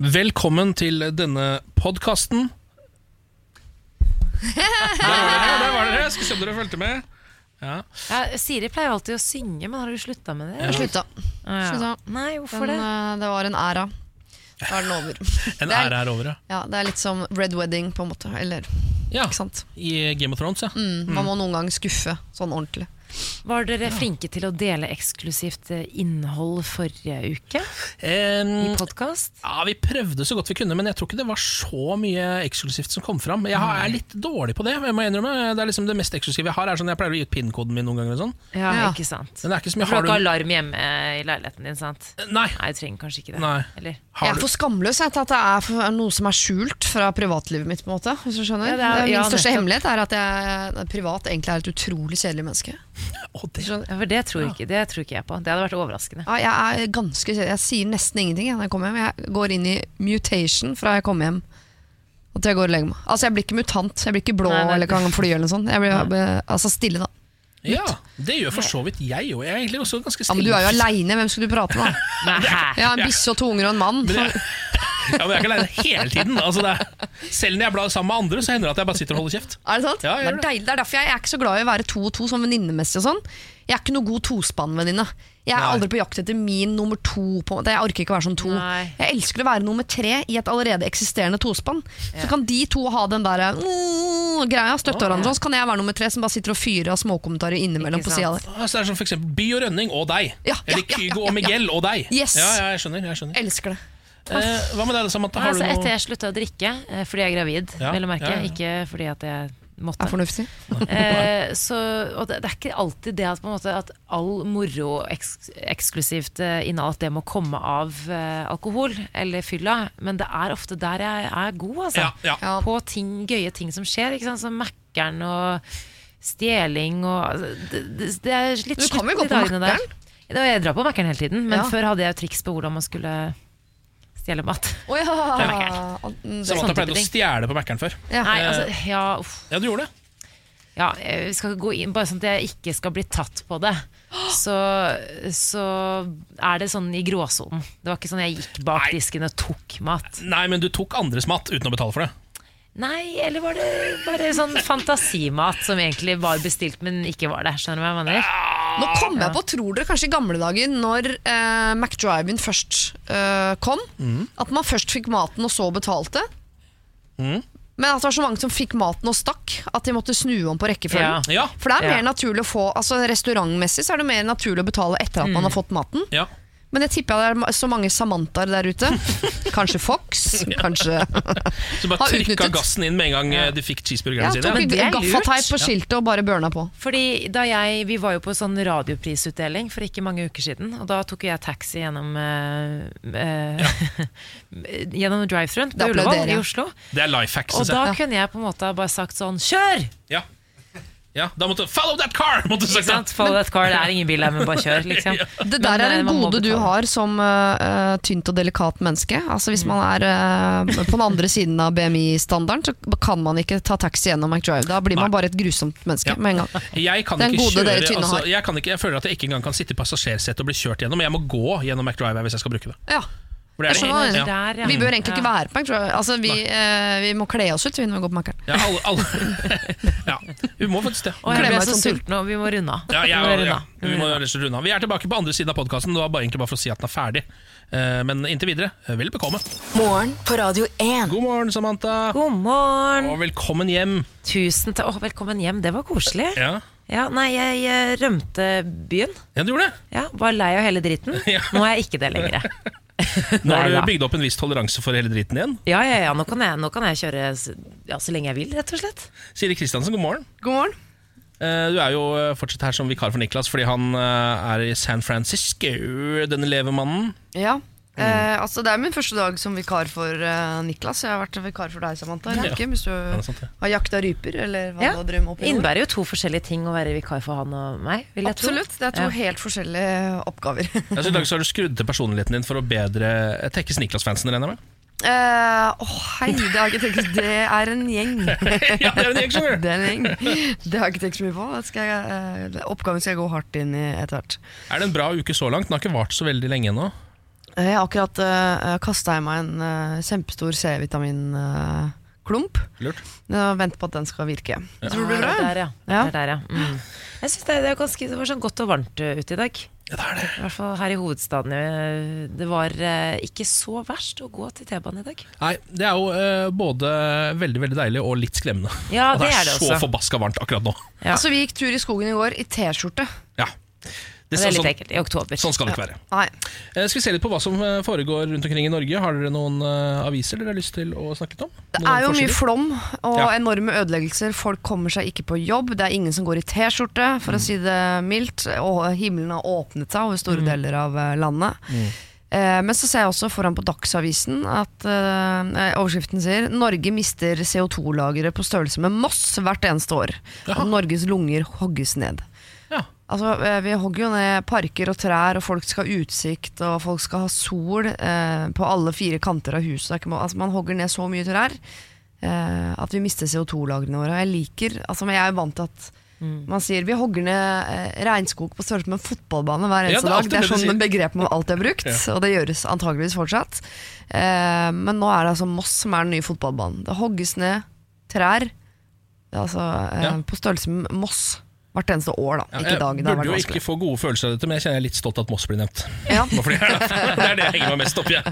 Velkommen til denne podkasten. Der var dere, der var dere. Skal se om dere fulgte med. Ja. Ja, Siri pleier jo alltid å synge, men har du slutta med det? Ja. slutta. Ja. slutta. Nei, hvorfor Den, det? eh, det var en æra. Da er den over. En Det er- ære er over, ja. Ja, det er litt som Red Wedding, på en måte. Eller, ja. ikke sant? I Game of Thrones, ja. Mm, man må noen gang skuffe sånn ordentlig. Var dere flinke til å dele eksklusivt eh, innhold forrige uke i Em, podkast? ja, Vi prøvde så godt vi kunne, men jeg tror ikke det var så mye eksklusivt som kom fram. Jeg er litt dårlig på det. Jeg må innrømme Det er liksom det mest eksklusive jeg har. Er sånn, jeg pleier å gi ut PIN-koden min noen ganger. sånn Ja, Ja. ikke sant. Men det er ikke mye. du har Har ikke alarm hjemme i leiligheten din, sant? Nei. Nei, du trenger kanskje ikke det. Nei. Eller? Jeg er for skamløs jeg, til at det er noe som er skjult fra privatlivet mitt. på en måte Hvis du skjønner Ja, det er- Min ja, største hemmelighet er at jeg privat egentlig er et utrolig kjedelig menneske. Å, det, Skjønner- for det tror, ikke, det tror ikke jeg på. Det hadde vært overraskende. Ja, jeg er ganske. Jeg sier nesten ingenting når jeg kommer hjem. Jeg går inn i mutation fra jeg kommer hjem og til jeg går og legger meg. Altså Jeg blir ikke mutant, jeg blir ikke blå Nei, nei. eller kan fly eller noe sånt. Jeg blir altså stille, da. ja, det gjør for så vidt jeg òg. Jeg er egentlig også ganske stille. Ja, men du er jo aleine, hvem skal du prate med? da? Har en bikkje og to unger og en mann. Ja, men jeg er ikke aleine hele tiden. Altså, det er, selv når jeg blar sammen med andre, så hender det at jeg bare sitter og holder kjeft. Er det sant? Ja, det, er deilig. det er derfor jeg, jeg er ikke så glad i å være to og to sånn venninnemessig og sånn. Jeg er ikke noe god tospannvenninne. Jeg er Nei. aldri på jakt etter min nummer to. På, jeg orker ikke å være sånn to. Nei. Jeg elsker å være nummer tre i et allerede eksisterende tospann. Så kan de to ha den der mm, greia, støtte hverandre, ja. så kan jeg være nummer tre som bare sitter og fyrer av småkommentarer innimellom på sant. sida der. Altså, det er som for eksempel By og Rønning og deg. Ja, ja, Eller ja, Kygo ja, og Miguel og deg. Yes. Ja, ja, jeg skjønner. jeg skjønner Elsker det. Eh, Hva med deg, Samantha? Har Altså, du etter jeg slutta å drikke, eh, fordi jeg er gravid, Ja, vel å merke, ja, ja. ikke fordi at jeg måtte. Er fornuftig. Eh, så, og det, det er ikke alltid det at, på en måte, at all moro eks, eksklusivt eh, at det må komme av eh, alkohol eller fylla, men det er ofte der jeg er god, altså. Ja, ja. Ja. På ting, gøye ting som skjer, ikke sant? som Mækkern og stjeling og altså, det, det, det er litt Du kan jo gå på. Mækkern? Ja, Jeg drar på Mækkern hele tiden, men Ja. før hadde jeg triks på hvordan man skulle stjele mat. Oh, ja. Mm, det- Samantha pleide å stjele på Mækkern før. Ja. Nei, altså, ja, uff. Ja, du gjorde det. Ja, eh, vi skal gå inn, bare sånn at jeg ikke skal bli tatt på det. Så, så er det sånn i gråsonen. Det var ikke sånn jeg gikk bak Nei. disken og tok mat. Nei, men du tok andres mat uten å betale for det. Nei, eller var det bare sånn fantasimat som egentlig var bestilt, men ikke var det? Skjønner du hva jeg mener? Nå kom jeg på, tror dere kanskje i gamle dager, når eh, McDrive-in først eh, kom, at man først fikk maten og så betalte. Mm. Men at det var så mange som fikk maten og stakk, at de måtte snu om på rekkefølgen. Ja. Ja, For det er Ja. mer naturlig å få Altså Restaurantmessig så er det mer naturlig å betale etter at man har fått maten. ja. Men jeg tipper det er så mange Samanthaer der ute. Kanskje Fox, kanskje Så bare Har trykka gassen inn med en gang eh, de fikk cheeseburgerne ja, sine. Tok er gaffateip på skiltet og bare burna på. Fordi da jeg, Vi var jo på sånn radioprisutdeling for ikke mange uker siden. Og da tok jeg taxi gjennom eh, eh, Gjennom drive-thruen på Ullevål i. Oslo. Det er life hack, Og da jeg. kunne jeg på en måte bare sagt sånn Kjør! Ja. Ja, da måtte Follow that car! Måtte du Ikke sagt sant? Follow that car, det er ingen bil her, men bare kjør. Liksom. Det Men, der er eh, en man må gode du betale. har som eh, tynt og delikat menneske. Altså Hvis man er eh, på den andre siden av BMI-standarden, så kan man ikke ta taxi gjennom McDrive. Da blir man bare et grusomt menneske Ja. med en gang. Jeg kan ikke gode kjøre dere tynne altså, har. jeg, kan ikke, jeg føler at jeg ikke engang kan sitte i passasjersetet og bli kjørt gjennom. Jeg må gå gjennom McDrive hvis jeg skal bruke det. Ja. For det er skjønner ja. Der, ja. Vi bør egentlig ikke være på McDrive. Altså, vi, eh, vi må kle oss ut vi, når vi går på Mækkern. Ja, alle, alle. ja, vi må faktisk det. Og jeg ble så sulten, og vi må runde av. Ja, ja, ja, vi må runde av. Vi er tilbake på andre siden av podkasten. Det var bare, egentlig bare for å si at den er ferdig. Eh, Men inntil videre, eh, vel bekomme. Morgen på Radio 1. God morgen, Samantha. God morgen! Og velkommen hjem. Tusen takk. Oh, velkommen hjem. Det var koselig. Ja, Ja, nei, jeg eh, rømte byen. ja du gjorde det. Ja, Var lei av hele driten. Ja. Nå er jeg ikke det lenger. Nå har du bygd opp en viss toleranse for hele driten igjen. Ja, ja, ja, nå kan jeg, nå kan jeg kjøre ja, så lenge jeg vil, rett og slett. Siri Kristiansen, god morgen. God morgen. Eh, Du er jo eh, fortsatt her som vikar for Niklas fordi han eh, er i San Francisco, denne levemannen. Ja. Eh, altså, det er min første dag som vikar for uh, Niklas. Jeg har vært vikar for deg, Samantha. Ja. Ikke, hvis du sant ja. har jakta ryper, eller hva Ja. du drømmer opp i. Innebærer jo to forskjellige ting å være vikar for han og meg. vil jeg tro. Absolutt. Det er to Ja. helt forskjellige oppgaver. Altså, I dag så har du skrudd til personligheten din for å bedre tekkes Niklas-fansen, regner jeg med? Uh, Åh, hei, det har jeg ikke tenkt Det er en gjeng. ja, det er en gjeng, skjønner du. Det er en gjeng. Det har jeg ikke tenkt så mye på. Det skal jeg, uh, oppgaven skal jeg gå hardt inn i etter hvert. Er det en bra uke så langt? Den har ikke vart så veldig lenge ennå. Jeg har akkurat uh, kasta i meg en uh, kjempestor C-vitaminklump. Lurt. Uh, Venter på at den skal virke. Tror du det det? er der, ja. Ja. Det er der, ja. Mm. Jeg synes det, det, er det var sånn godt og varmt uh, ute i dag. Ja, det er det. I hvert fall her i hovedstaden. Det var ikke så verst å gå til T-banen i dag. Nei, det er jo eh, både veldig veldig deilig og litt skremmende. Ja, og det det er, er det så forbaska varmt akkurat nå. Ja. Altså, vi gikk tur i skogen i går i T-skjorte. Ja. Det, Det er litt sånn, ekkelt. I oktober. sånn skal det ikke være. Nei. Eh, skal vi se litt på hva som eh, foregår rundt omkring i Norge? Har dere noen eh, aviser dere har lyst til å snakke litt om? Det er jo mye flom og Ja. enorme ødeleggelser. Folk kommer seg ikke på jobb. Det er ingen som går i T-skjorte, for Mm. å si det mildt. Og himmelen har åpnet seg over store deler av landet. Mm. Men så ser jeg også foran på Dagsavisen at eh, overskriften sier Norge mister CO2-lagre på størrelse med Moss hvert eneste år. Og Norges lunger hogges ned. Ja. Altså, eh, Vi hogger jo ned parker og trær, og folk skal ha utsikt, og folk skal ha sol eh, på alle fire kanter av huset. Altså, man hogger ned så mye trær eh, at vi mister CO2-lagrene våre. Jeg liker, altså, men jeg er jo vant til at man sier vi hogger ned eh, regnskog på størrelse med en fotballbane hver eneste er dag. Det er sånn sier. begrep man alltid har brukt, Ja. og det gjøres antageligvis fortsatt. Eh, men nå er det altså Moss som er den nye fotballbanen. Det hogges ned trær altså, eh, Ja. på størrelse med Moss hvert eneste år, da. Ikke i jeg. Det burde jo ikke få gode følelser av dette, men jeg kjenner jeg er litt stolt av at Moss blir nevnt. Ja. Fordi det, er, det jeg henger meg mest opp i. jeg.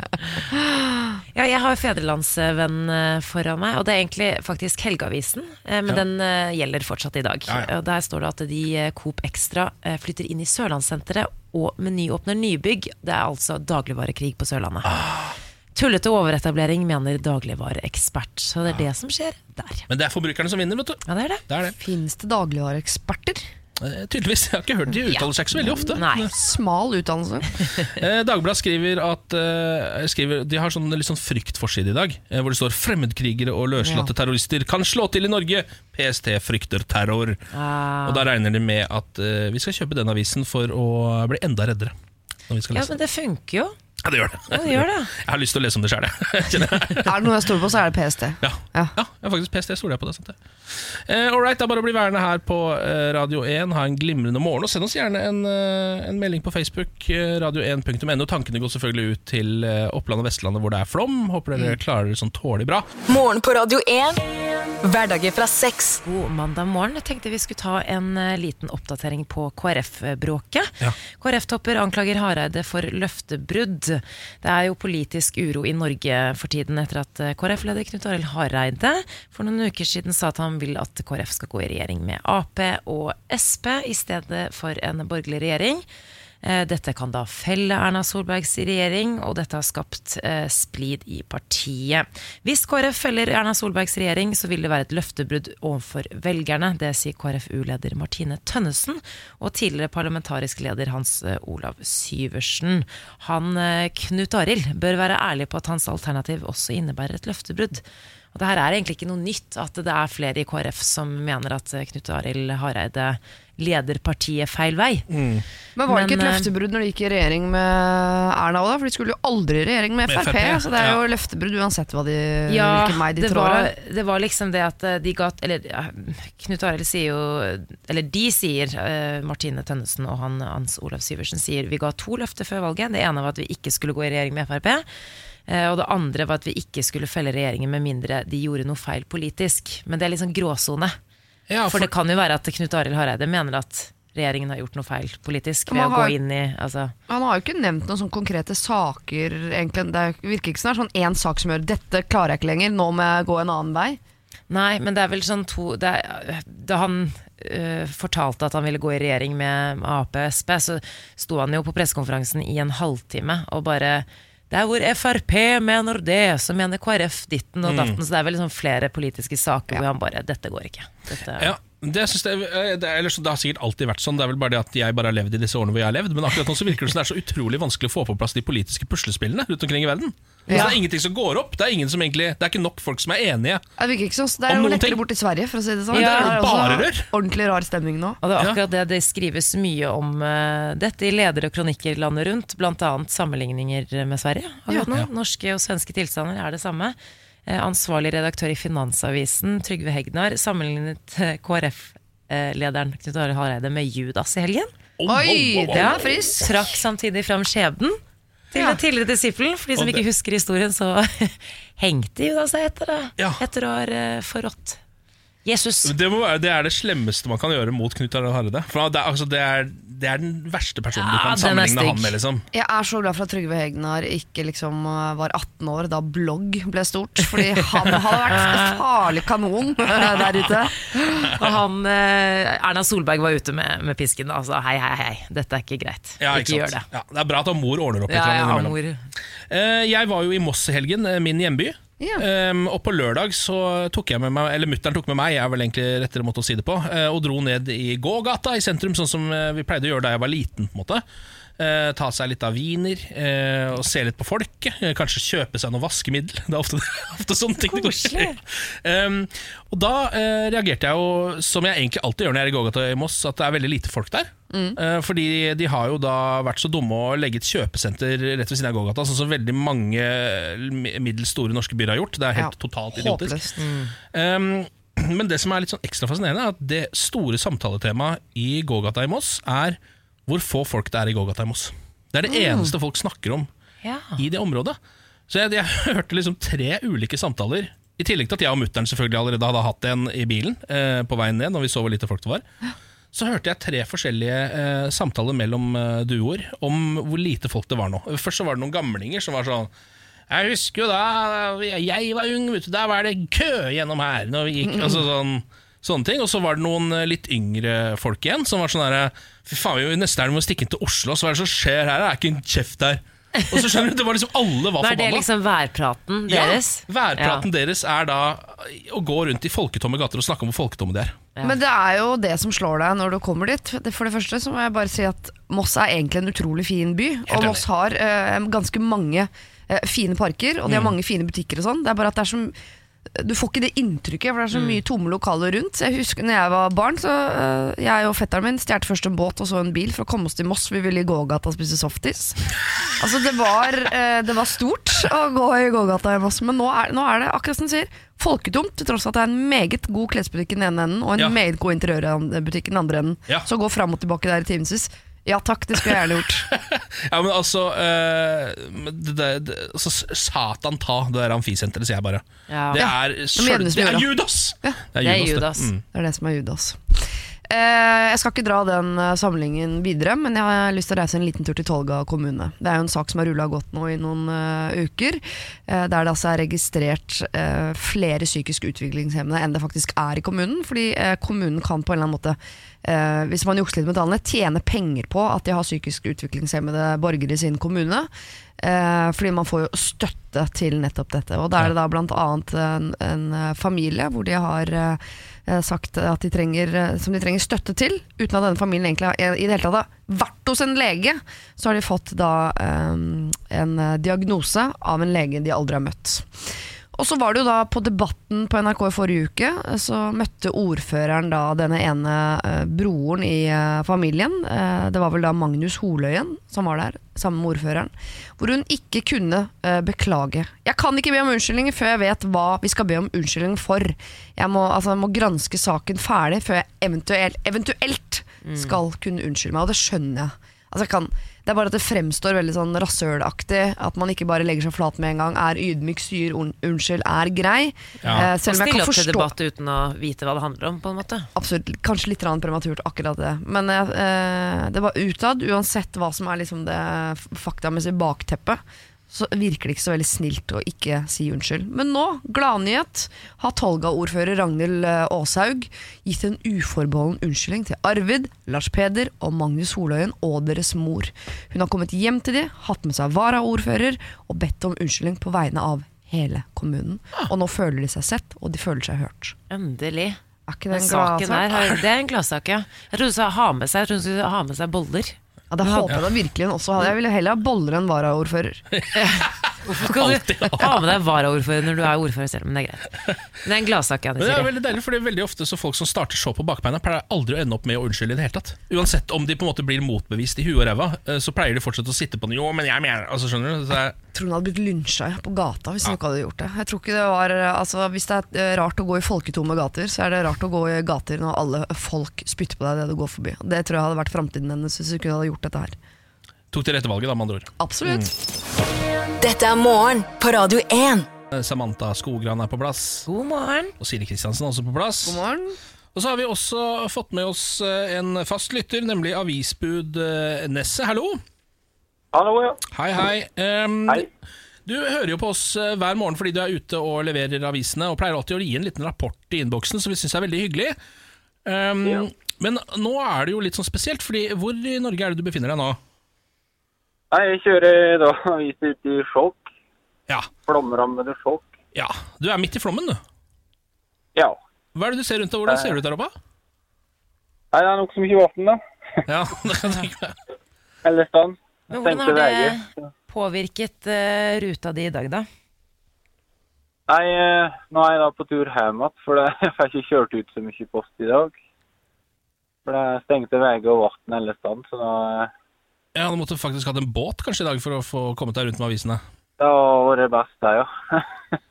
Ja, jeg har Fedrelandsvenn eh, foran meg, og det er egentlig faktisk Helgeavisen. eh, Men Ja. den eh, gjelder fortsatt i dag. Ja, ja. Og Der står det at de Coop Extra flytter inn i Sørlandssenteret, og Meny åpner nybygg. Det er altså dagligvarekrig på Sørlandet. Ah. Tullete overetablering, mener dagligvareekspert. Så det er det som skjer der. Men det er forbrukerne som vinner, vet du. Ja, det er det. Det er det. Finnes det dagligvareeksperter? Eh, Tydeligvis. Jeg har ikke hørt de uttaler seg ikke så veldig ofte. Nei. Smal utdannelse. Eh, Dagbladet skriver at eh, skriver, De har sånn litt sånn fryktforside i dag, hvor det står 'Fremmedkrigere og løslatte terrorister kan slå til i Norge'. PST frykter terror. Ah. Og Da regner de med at vi skal kjøpe den avisen for å bli enda reddere. Når vi skal Ja, men det funker jo. Ja, det gjør det. Ja, det gjør det. Jeg har lyst til å lese om det sjøl, jeg. Er det noe jeg stoler på, så er det PST. Ja. Ja. ja, faktisk PST stoler jeg på. det sant det. Eh, right, er bare å bli værende her på eh, Radio 1. Ha en glimrende morgen. Og send oss gjerne en, eh, en melding på Facebook. Eh, radio1.no. Tankene går selvfølgelig ut til Oppland og Vestlandet hvor det er flom. Håper dere klarer det sånn tålelig bra. Morgen på Radio 1. Hverdager fra seks. God mandag morgen. Jeg tenkte vi skulle ta en liten oppdatering på KrF-bråket. Ja. KrF-topper anklager Hareide for løftebrudd. Det er jo politisk uro i Norge for tiden etter at eh, KrF-leder Knut Arild Hareide for noen uker siden sa at han vil at KrF skal gå i regjering med Ap og Sp i stedet for en borgerlig regjering. Eh, Dette kan da felle Erna Solbergs regjering, og dette har skapt eh, splid i partiet. Hvis KrF feller Erna Solbergs regjering, så vil det være et løftebrudd overfor velgerne. Det sier KrFU-leder Martine Tønnesen og tidligere parlamentarisk leder Hans eh, Olav Syversen. Han Knut Arild bør være ærlig på at hans alternativ også innebærer et løftebrudd. Og det her er egentlig ikke noe nytt, at det er flere i KrF som mener at Knut Arild Hareide leder partiet feil vei. Men var det ikke et eh, løftebrudd når de gikk i regjering med Erna òg, da? For de skulle jo aldri i regjering med Med Frp, FrP, så det er jo ja. løftebrudd uansett hva de, Ja, hvilken vei de det trår. var, det var liksom det at eh, de ga Eller ja, Knut Arild sier jo Eller de sier, uh, Martine Tønnesen og han, Hans Olav Syversen sier vi ga to løfter før valget. Det ene var at vi ikke skulle gå i regjering med Frp. eh, Og det andre var at vi ikke skulle felle regjeringen med mindre de gjorde noe feil politisk. Men det er liksom gråsone. Ja, For det kan jo være at Knut Arild Hareide mener at regjeringen har gjort noe feil politisk ved har, å gå inn i altså, Han har jo ikke nevnt noen sånne konkrete saker, egentlig. Det virker ikke som det er sånn én sak som gjør 'dette klarer jeg ikke lenger, nå må jeg gå en annen vei'. Nei, men det er vel sånn to er, Da han øh, fortalte at han ville gå i regjering med Ap og Sp, så sto han jo på pressekonferansen i en halvtime og bare det er hvor Frp mener det, så mener KrF ditten og datten. Så det er vel liksom flere politiske saker hvor han bare Dette går ikke. Dette, Ja, det, det, eh, det, eller det har sikkert alltid vært sånn. Det er vel bare det at jeg bare har levd i disse årene hvor jeg har levd. Men akkurat nå så virker det som det er så utrolig vanskelig å få på plass de politiske puslespillene rundt omkring i verden. Ja. Det er ingenting som går opp. Det er, ingen som egentlig, det er ikke nok folk som er enige. Det virker ikke sånn, så det er jo lettere ting. til i Sverige, for å si det sånn. Ja, det er jo bare rør. Ordentlig rar stemning nå. Og det er akkurat det det skrives mye om uh, dette i ledere og kronikker landet rundt, bl.a. sammenligninger med Sverige. Ja. Norske og svenske tilstander er det samme. Eh, ansvarlig redaktør i Finansavisen, Trygve Hegnar, sammenlignet eh, KrF-lederen Knut Arild Hareide med Judas i helgen. Oi, det er frisk. Trakk samtidig fram skjebnen. Til Ja. den tidligere disippelen. For de som ikke husker historien, så hengte Judas seg etter det. Ja. Etter å ha eh, forrådt Jesus. Det, må være, det er det slemmeste man kan gjøre mot Knut Arild Hareide. For det altså, det, er, det er den verste personen du kan sammenligne ham med. Liksom. Jeg er så glad for at Trygve Hegnar ikke liksom var 18 år da blogg ble stort. Fordi han hadde vært en farlig kanon der ute. Og han, eh, Erna Solberg var ute med, med pisken og sa hei, hei, hei, dette er ikke greit. Ja, ikke ikke gjør det. Ja, det er bra at mor ordner opp litt. Ja, ja, mor. Eh, Jeg var jo i Moss i helgen, eh, min hjemby. Ja. Um, og på lørdag så tok jeg med meg Eller mutteren tok med meg, jeg er vel egentlig rettere måte å si det på, uh, og dro ned i gågata i sentrum, sånn som eh, vi pleide å gjøre da jeg var liten. på en måte Eh, ta seg litt av viner eh, og se litt på folket. Kanskje kjøpe seg noe vaskemiddel. Det er ofte, ofte sånne ting det går. Um, og da reagerte jeg jo, som jeg egentlig alltid gjør når jeg er i gågata i Moss, at det er veldig lite folk der. Eh, fordi de har jo da vært så dumme å legge et kjøpesenter rett ved siden av gågata, sånn som veldig mange mi- middels store norske byer har gjort. Det er helt Ja, totalt idiotisk. Mm. Um, men det som er litt sånn ekstra fascinerende, er at det store samtaletemaet i gågata i Moss er hvor få folk det er i gågata i Moss. Det er det eneste folk snakker om Ja. i det området. Så jeg, jeg hørte liksom tre ulike samtaler. I tillegg til at jeg og mutter'n allerede hadde hatt en i bilen eh, på veien ned, når vi så hvor lite folk det var. Så hørte jeg tre forskjellige eh, samtaler mellom eh, duoer om hvor lite folk det var nå. Først så var det noen gamlinger som var sånn Jeg husker jo da jeg var ung, da var det kø gjennom her. Når vi gikk, altså sånn, sånne ting Og så var det noen eh, litt yngre folk igjen som var sånn herre Fy faen, vi må vi stikke inn til Oslo, så hva er det som skjer her? Det er ikke en kjeft der. Og så skjønner du, det var liksom alle var forbanna. er det er liksom værpraten deres. Ja, værpraten deres er da å gå rundt i folketomme gater og snakke om hvor folketomme de er. Ja. Men det er jo det som slår deg når du kommer dit. For det første så må jeg bare si at Moss er egentlig en utrolig fin by. Og. Moss har uh, ganske mange uh, fine parker, og de har Mm. mange fine butikker og sånn. Det er bare at det er så du får ikke det inntrykket, for det er så mye tomme lokaler rundt. Jeg husker når jeg var barn, så eh, jeg og fetteren min stjal først en båt og så en bil for å komme oss til Moss. Vi ville i gågata spise softis. Altså det var, eh, det var stort å gå i gågata i Moss, men nå er, nå er det akkurat som du sier, folketomt. Til tross for at det er en meget god klesbutikk i den ene enden og en Ja. meget god interiørbutikk i den andre enden. Ja. Så gå fram og tilbake der i timevis. Ja takk, det skulle jeg gjerne gjort. Ja, men altså uh, det, det, det, altså, Satan ta det der amfisenteret, sier jeg bare. Ja. Det Ja, er, sjøl- det er. Judas! Ja. Det er Judas. Mm. Det er det som er Judas. Eh, jeg skal ikke dra den samlingen videre, men jeg har lyst til å reise en liten tur til Tolga kommune. Det er jo en sak som har rulla godt nå i noen eh, uker, eh, der det altså er registrert eh, flere psykisk utviklingshemmede enn det faktisk er i kommunen. Fordi eh, kommunen kan på en eller annen måte, eh, hvis man jukser litt med tallene, tjene penger på at de har psykisk utviklingshemmede borgere i sin kommune. Eh, fordi man får jo støtte til nettopp dette. Og da er det da blant annet en, en eh, familie hvor de har eh, eh, sagt at de trenger, eh, som de trenger støtte til, uten at denne familien egentlig har, i det hele tatt har vært hos en lege. Så har de fått da eh, en eh, diagnose av en lege de aldri har møtt. Og så var det jo da på Debatten på NRK i forrige uke, eh, så møtte ordføreren da denne ene eh, broren i eh, familien. Eh, det var vel da Magnus Holøyen som var der, sammen med ordføreren. Hvor hun ikke kunne beklage. Jeg kan ikke be om unnskyldning før jeg vet hva vi skal be om unnskyldning for. Jeg må, altså, jeg må granske saken ferdig før jeg eventuelt, eventuelt skal kunne unnskylde meg, og det skjønner jeg. Altså, jeg kan, det er bare at det fremstår veldig sånn rasølaktig. At man ikke bare legger seg flat med en gang. Er ydmyk, sier unnskyld, er grei. Ja. Eh, Og selv om jeg stille opp til debatt uten å vite hva det handler om, på en måte. Absolutt, Kanskje litt prematurt, akkurat det. Men eh, det var utad, uansett hva som er liksom det faktamessige bakteppet. Så virker det ikke så veldig snilt å ikke si unnskyld. Men nå, gladnyhet, har Tolga-ordfører Ragnhild eh, Aashaug gitt en uforbeholden unnskyldning til Arvid, Lars Peder og Magnus Soløyen og deres mor. Hun har kommet hjem til de, hatt med seg varaordfører og bedt om unnskyldning på vegne av hele kommunen. Og nå føler de seg sett, og de føler seg hørt. Endelig. Er ikke det en gladsak? det er en gladsak, ja. Jeg trodde du sa ha med seg, skulle ha med seg boller. Ja, Det håper jeg da virkelig hun også hadde. Jeg ville heller ha boller enn varaordfører. Hvorfor skal Alltid du ha med deg varaordfører når du er ordfører selv? Men det er greit. Det er en gladsak, det er veldig deilig, fordi veldig ofte så folk som starter show på bakbeina, pleier aldri å ende opp med å unnskylde i det hele tatt. Uansett om de på en måte blir motbevist i huet og ræva, eh, så pleier de fortsatt å sitte på den. Jo, men jeg mener altså, skjønner du? Så Jeg tror hun hadde blitt lynsja på gata hvis hun ikke hadde gjort det. Jeg tror ikke det var, altså, Hvis det er eh, rart å gå i folketomme gater, så er det rart å gå i gater når alle folk spytter på deg det du går forbi. Det tror jeg hadde vært framtiden hennes hvis hun kunne hadde gjort dette her. tok det rette valget, da, med andre ord. Absolutt. Dette er morgen på Radio 1. Eh, Samantha Skogran er på plass, God morgen. og Siri Kristiansen er også på plass. God morgen. Og så har vi også fått med oss eh, en fast lytter, nemlig avisbud Nesset. Hallo! Hallo, ja. Hei, hei. Um, Hei. Du hører jo på oss eh, hver morgen fordi du er ute og leverer avisene, og pleier alltid å gi en liten rapport i innboksen, som vi syns er veldig hyggelig. Um, Ja. Men nå er det jo litt sånn spesielt, fordi hvor i Norge er det du befinner deg nå? Nei, jeg kjører da avis ut i Skjolk. Ja, Flomrammede Skjolk. ja. Du er midt i flommen, du. Ja. Hva er det du ser rundt deg? Hvordan ser det ut der oppe? Nei, det er nok så mye vann, da. Ja, det kan jeg. Eller stand. Men hvordan har det påvirket eh, ruta di i dag, da? Nei, eh, nå er jeg da på tur hjem igjen, for jeg får ikke kjørt ut så mye post i dag. For det er stengte veier og vann hele stand, så da eh, Ja, Du måtte faktisk hatt en båt kanskje i dag for å få kommet deg rundt med avisene. det hadde vært best, det, ja.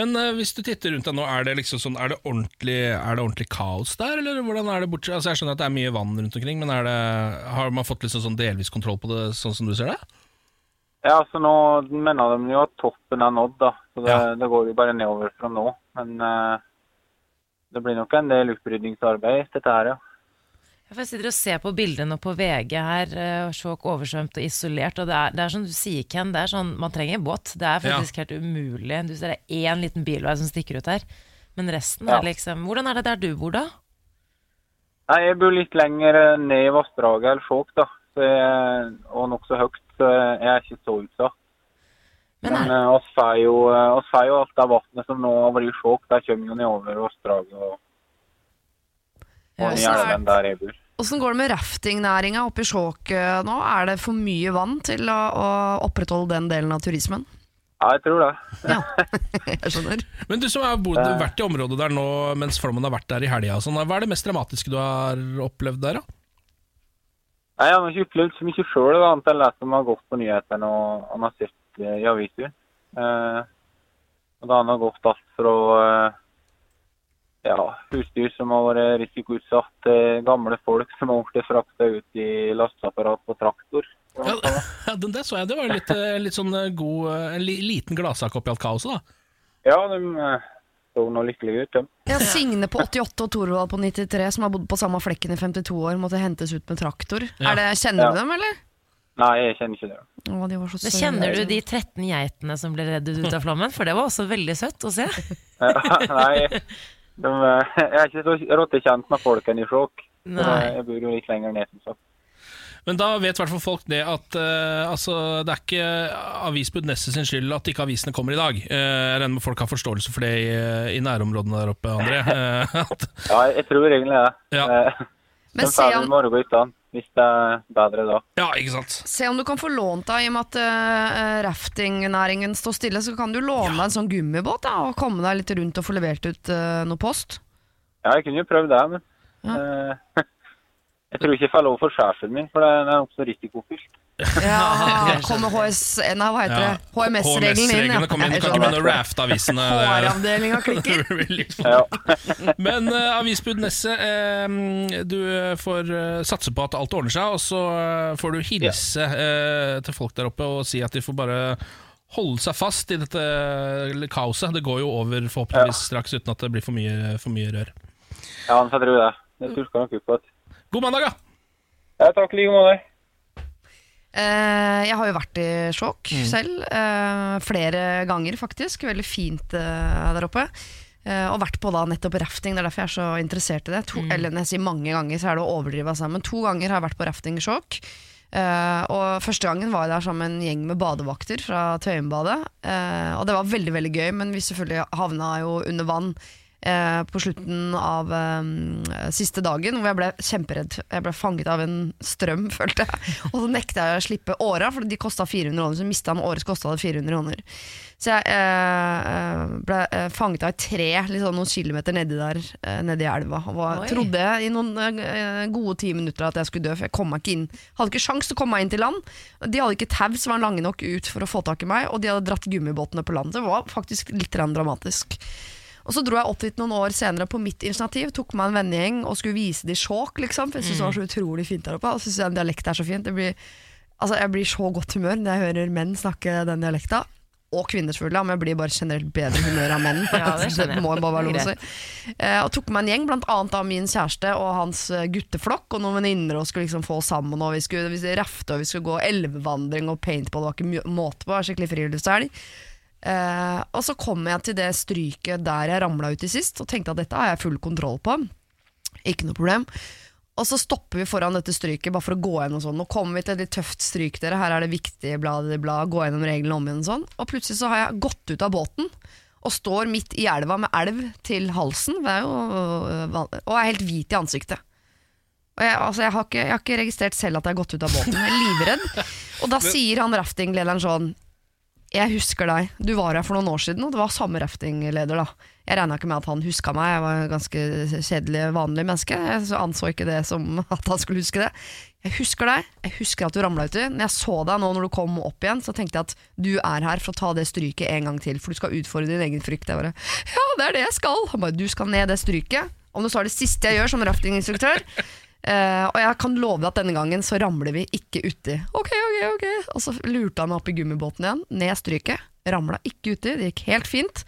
Men uh, hvis du titter rundt deg nå, er det liksom sånn, er det er det ordentlig kaos der, eller hvordan er det bortsett? Altså, jeg skjønner at det er mye vann rundt omkring, men det, har man fått liksom sånn delvis kontroll på det, sånn som du ser det? Ja, altså nå mener de jo at toppen er nådd, da. Så det, Ja. det går jo bare nedover fra nå. Men uh, det blir nok en del opprydningsarbeid, dette her, ja. Jeg sitter og ser på bildene på VG her, sjåk, oversvømt og isolert. Og det er, det er som du sier, Ken, det er sånn, man trenger en båt. Det er faktisk helt umulig. Du ser det er én liten bilvei som stikker ut her. Men resten Ja. er liksom Hvordan er det der du bor, da? Nei, jeg bor litt lenger eh, ned i vassdraget eller Skjåk, da. Så jeg, og nokså høyt, så jeg er ikke så utsatt. Men Men eh, oss får jo, eh, oss får jo alt det vannet som nå har vært i Skjåk, det kommer jo nedover vassdraget og, Der jeg bor. Åssen går det med raftingnæringa oppe i Skjåk eh, nå? Er det for mye vann til å, å opprettholde den delen av turismen? Ja, jeg tror det. Ja, jeg skjønner. Men du som har bodd, vært i området der nå mens flommen har vært der i helga, sånn, hva er det mest dramatiske du har opplevd der, da? Nei, Jeg har ikke opplevd så mye sjøl, annet enn det som har gått på nyhetene og han har sett eh, i aviser. Eh, og da han har gått alt fra eh, ja, husdyr som har vært risikoutsatt, til gamle folk som har blitt frakta ut i lasteapparat på traktor. Ja, ja, den der så jeg, det var litt, eh, litt sånn eh, god, eh, en li, liten gladsak oppi alt kaoset, da. Ja, de eh, så nå lykkelige ut, de. Ja, Signe på 88 og Torvald på 93, som har bodd på samme flekken i 52 år, måtte hentes ut med traktor. Ja. Er det, kjenner Ja. du dem, eller? Nei, jeg kjenner ikke det. Å, de var så søte. kjenner du de 13 geitene som ble reddet ut av flommen? For det var også veldig søtt å se. Nei, de, eh, jeg er ikke så rottekjent med folkene i Skjåk. Jeg bor jo litt lenger ned, som sagt. Men da vet i hvert fall folk det at uh, altså, det er ikke avisbud Nesset sin skyld at ikke avisene kommer i dag. Uh, jeg regner med folk har forståelse for det i, i nærområdene der oppe, André. Ja, jeg tror egentlig det. Ja. Men se om, hvis det er bedre da. ja, ikke sant. se om du kan få lånt deg, i og med at uh, raftingnæringen står stille, så kan du låne deg en sånn gummibåt da, og komme deg litt rundt og få levert ut uh, noe post. Ja, jeg kunne jo prøvd det, men eh, jeg tror ikke jeg får lov for sjefen min, for det er nokså risikofylt. Ja, kommer HS... Nei, hva heter Ja. det? HMS-reglene inn. HMS-reglene kommer inn. Du kan ikke begynne å rafte avisene. HR-avdelinga klikker. Ja. Men uh, avisbud Nesse, uh, du får uh, satse på at alt ordner seg, og så eh, får du hilse uh, til folk der oppe og si at de får bare holde seg fast i dette kaoset. Det går jo over forhåpentligvis straks uten at det blir for mye, for mye rør. ja, jeg tror det. Det surker nok ut på et God mandag, da! Ja, takk i like måte. Eh, jeg har jo vært i sjokk selv, eh, flere ganger faktisk. Veldig fint eh, der oppe. Og vært på da nettopp rafting, det er derfor jeg er så interessert i det. To, Eller når jeg sier mange ganger, så er det å overdrive seg, men to ganger har jeg vært på raftingsjokk. Eh, og første gangen var jeg der sammen med en gjeng med badevakter fra Tøyenbadet. Og det var veldig, veldig gøy, men vi selvfølgelig havna jo under vann. Eh, på slutten av eh, siste dagen, hvor jeg ble kjemperedd. Jeg ble fanget av en strøm, følte jeg. Og så nekta jeg å slippe åra, for de kosta 400 kroner. Så mista han årets kosta det 400 kroner. Så jeg eh, ble eh, fanget av et tre liksom noen kilometer nedi der, eh, nedi elva. Og var, trodde i noen eh, gode ti minutter at jeg skulle dø, for jeg kom meg ikke inn. Hadde ikke sjans til å komme meg inn til land. De hadde ikke tau som var lange nok ut for å få tak i meg, og de hadde dratt gummibåtene på land. Det var faktisk litt dramatisk. Og så dro jeg opp dit noen år senere på mitt initiativ, tok meg en vennegjeng og skulle vise de Skjåk, liksom. For jeg syntes det var så utrolig fint der oppe. Og så syns jeg dialekten dialekt er så fint. Det blir Altså, jeg blir så godt humør når jeg hører menn snakke den dialekta. Og kvinner, selvfølgelig, men jeg blir bare generelt bedre humør av menn. Ja, det må bare være lov å si. Eh, og tok med en gjeng, blant annet av min kjæreste og hans eh, gutteflokk, og noen venninner, og skulle liksom få oss sammen, og vi skulle, vi skulle rafte, og vi skulle gå elvevandring og paintball, det var ikke måte på, skikkelig friluftshelg. Eh, og så kom jeg til det stryket der jeg ramla ut i sist, og tenkte at dette har jeg full kontroll på. Ikke noe problem. Og så stopper vi foran dette stryket bare for å gå gjennom sånn. Nå kommer vi til et litt tøft stryk, dere. Her er det viktig, bla, bla, bla. Gå gjennom reglene om igjen og sånn. Og plutselig så har jeg gått ut av båten og står midt i elva med elv til halsen. Er jo, øh, og er helt hvit i ansiktet. Og jeg, altså, jeg, har ikke, jeg har ikke registrert selv at jeg har gått ut av båten. Jeg er livredd. Og da sier han raftinglederen sånn jeg husker deg. Du var her for noen år siden, og det var samme raftingleder. da Jeg regna ikke med at han huska meg, jeg var et ganske kjedelig, vanlig menneske. Jeg anså ikke det som at han skulle huske det. Jeg husker deg, jeg husker at du ramla uti. Når jeg så deg nå når du kom opp igjen, så tenkte jeg at du er her for å ta det stryket en gang til, for du skal utfordre din egen frykt. Jeg bare Ja, det er det jeg skal! Han bare Du skal ned det stryket. Om det så er det siste jeg gjør som raftinginstruktør. Eh, og jeg kan love deg at denne gangen så ramler vi ikke uti. Ok, ok, ok Og så lurte han meg opp i gummibåten igjen, ned stryket. Ramla ikke uti, det gikk helt fint.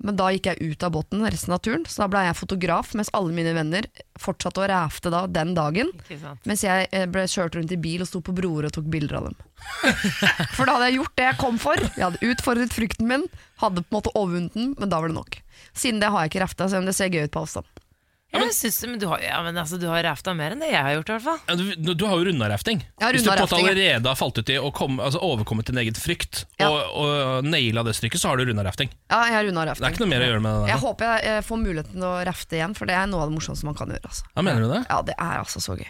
Men da gikk jeg ut av båten resten av turen, så da ble jeg fotograf, mens alle mine venner fortsatte å ræfte da den dagen. Mens jeg eh, ble kjørt rundt i bil og sto på broer og tok bilder av dem. For da hadde jeg gjort det jeg kom for. Jeg hadde utfordret frykten min, hadde på en måte overvunnet den, men da var det nok. Siden det har jeg ikke ræfta, selv om det ser gøy ut på avstand. Ja, men, synes, du- men du har, ja, men altså, du har rafta mer enn det jeg har gjort, i hvert fall. Ja, Du, du har jo runda rafting. Hvis du på en måte rafting, allerede har falt uti og kom, altså overkommet din egen frykt, Ja. og, og naila det stykket, så har du runda rafting. Ja, jeg har runda Det er ikke noe mer å gjøre med det Jeg håper jeg får muligheten til å rafte igjen, for det er noe av det morsomste man kan gjøre. Altså. Ja, mener du det? Ja, det er altså så gøy.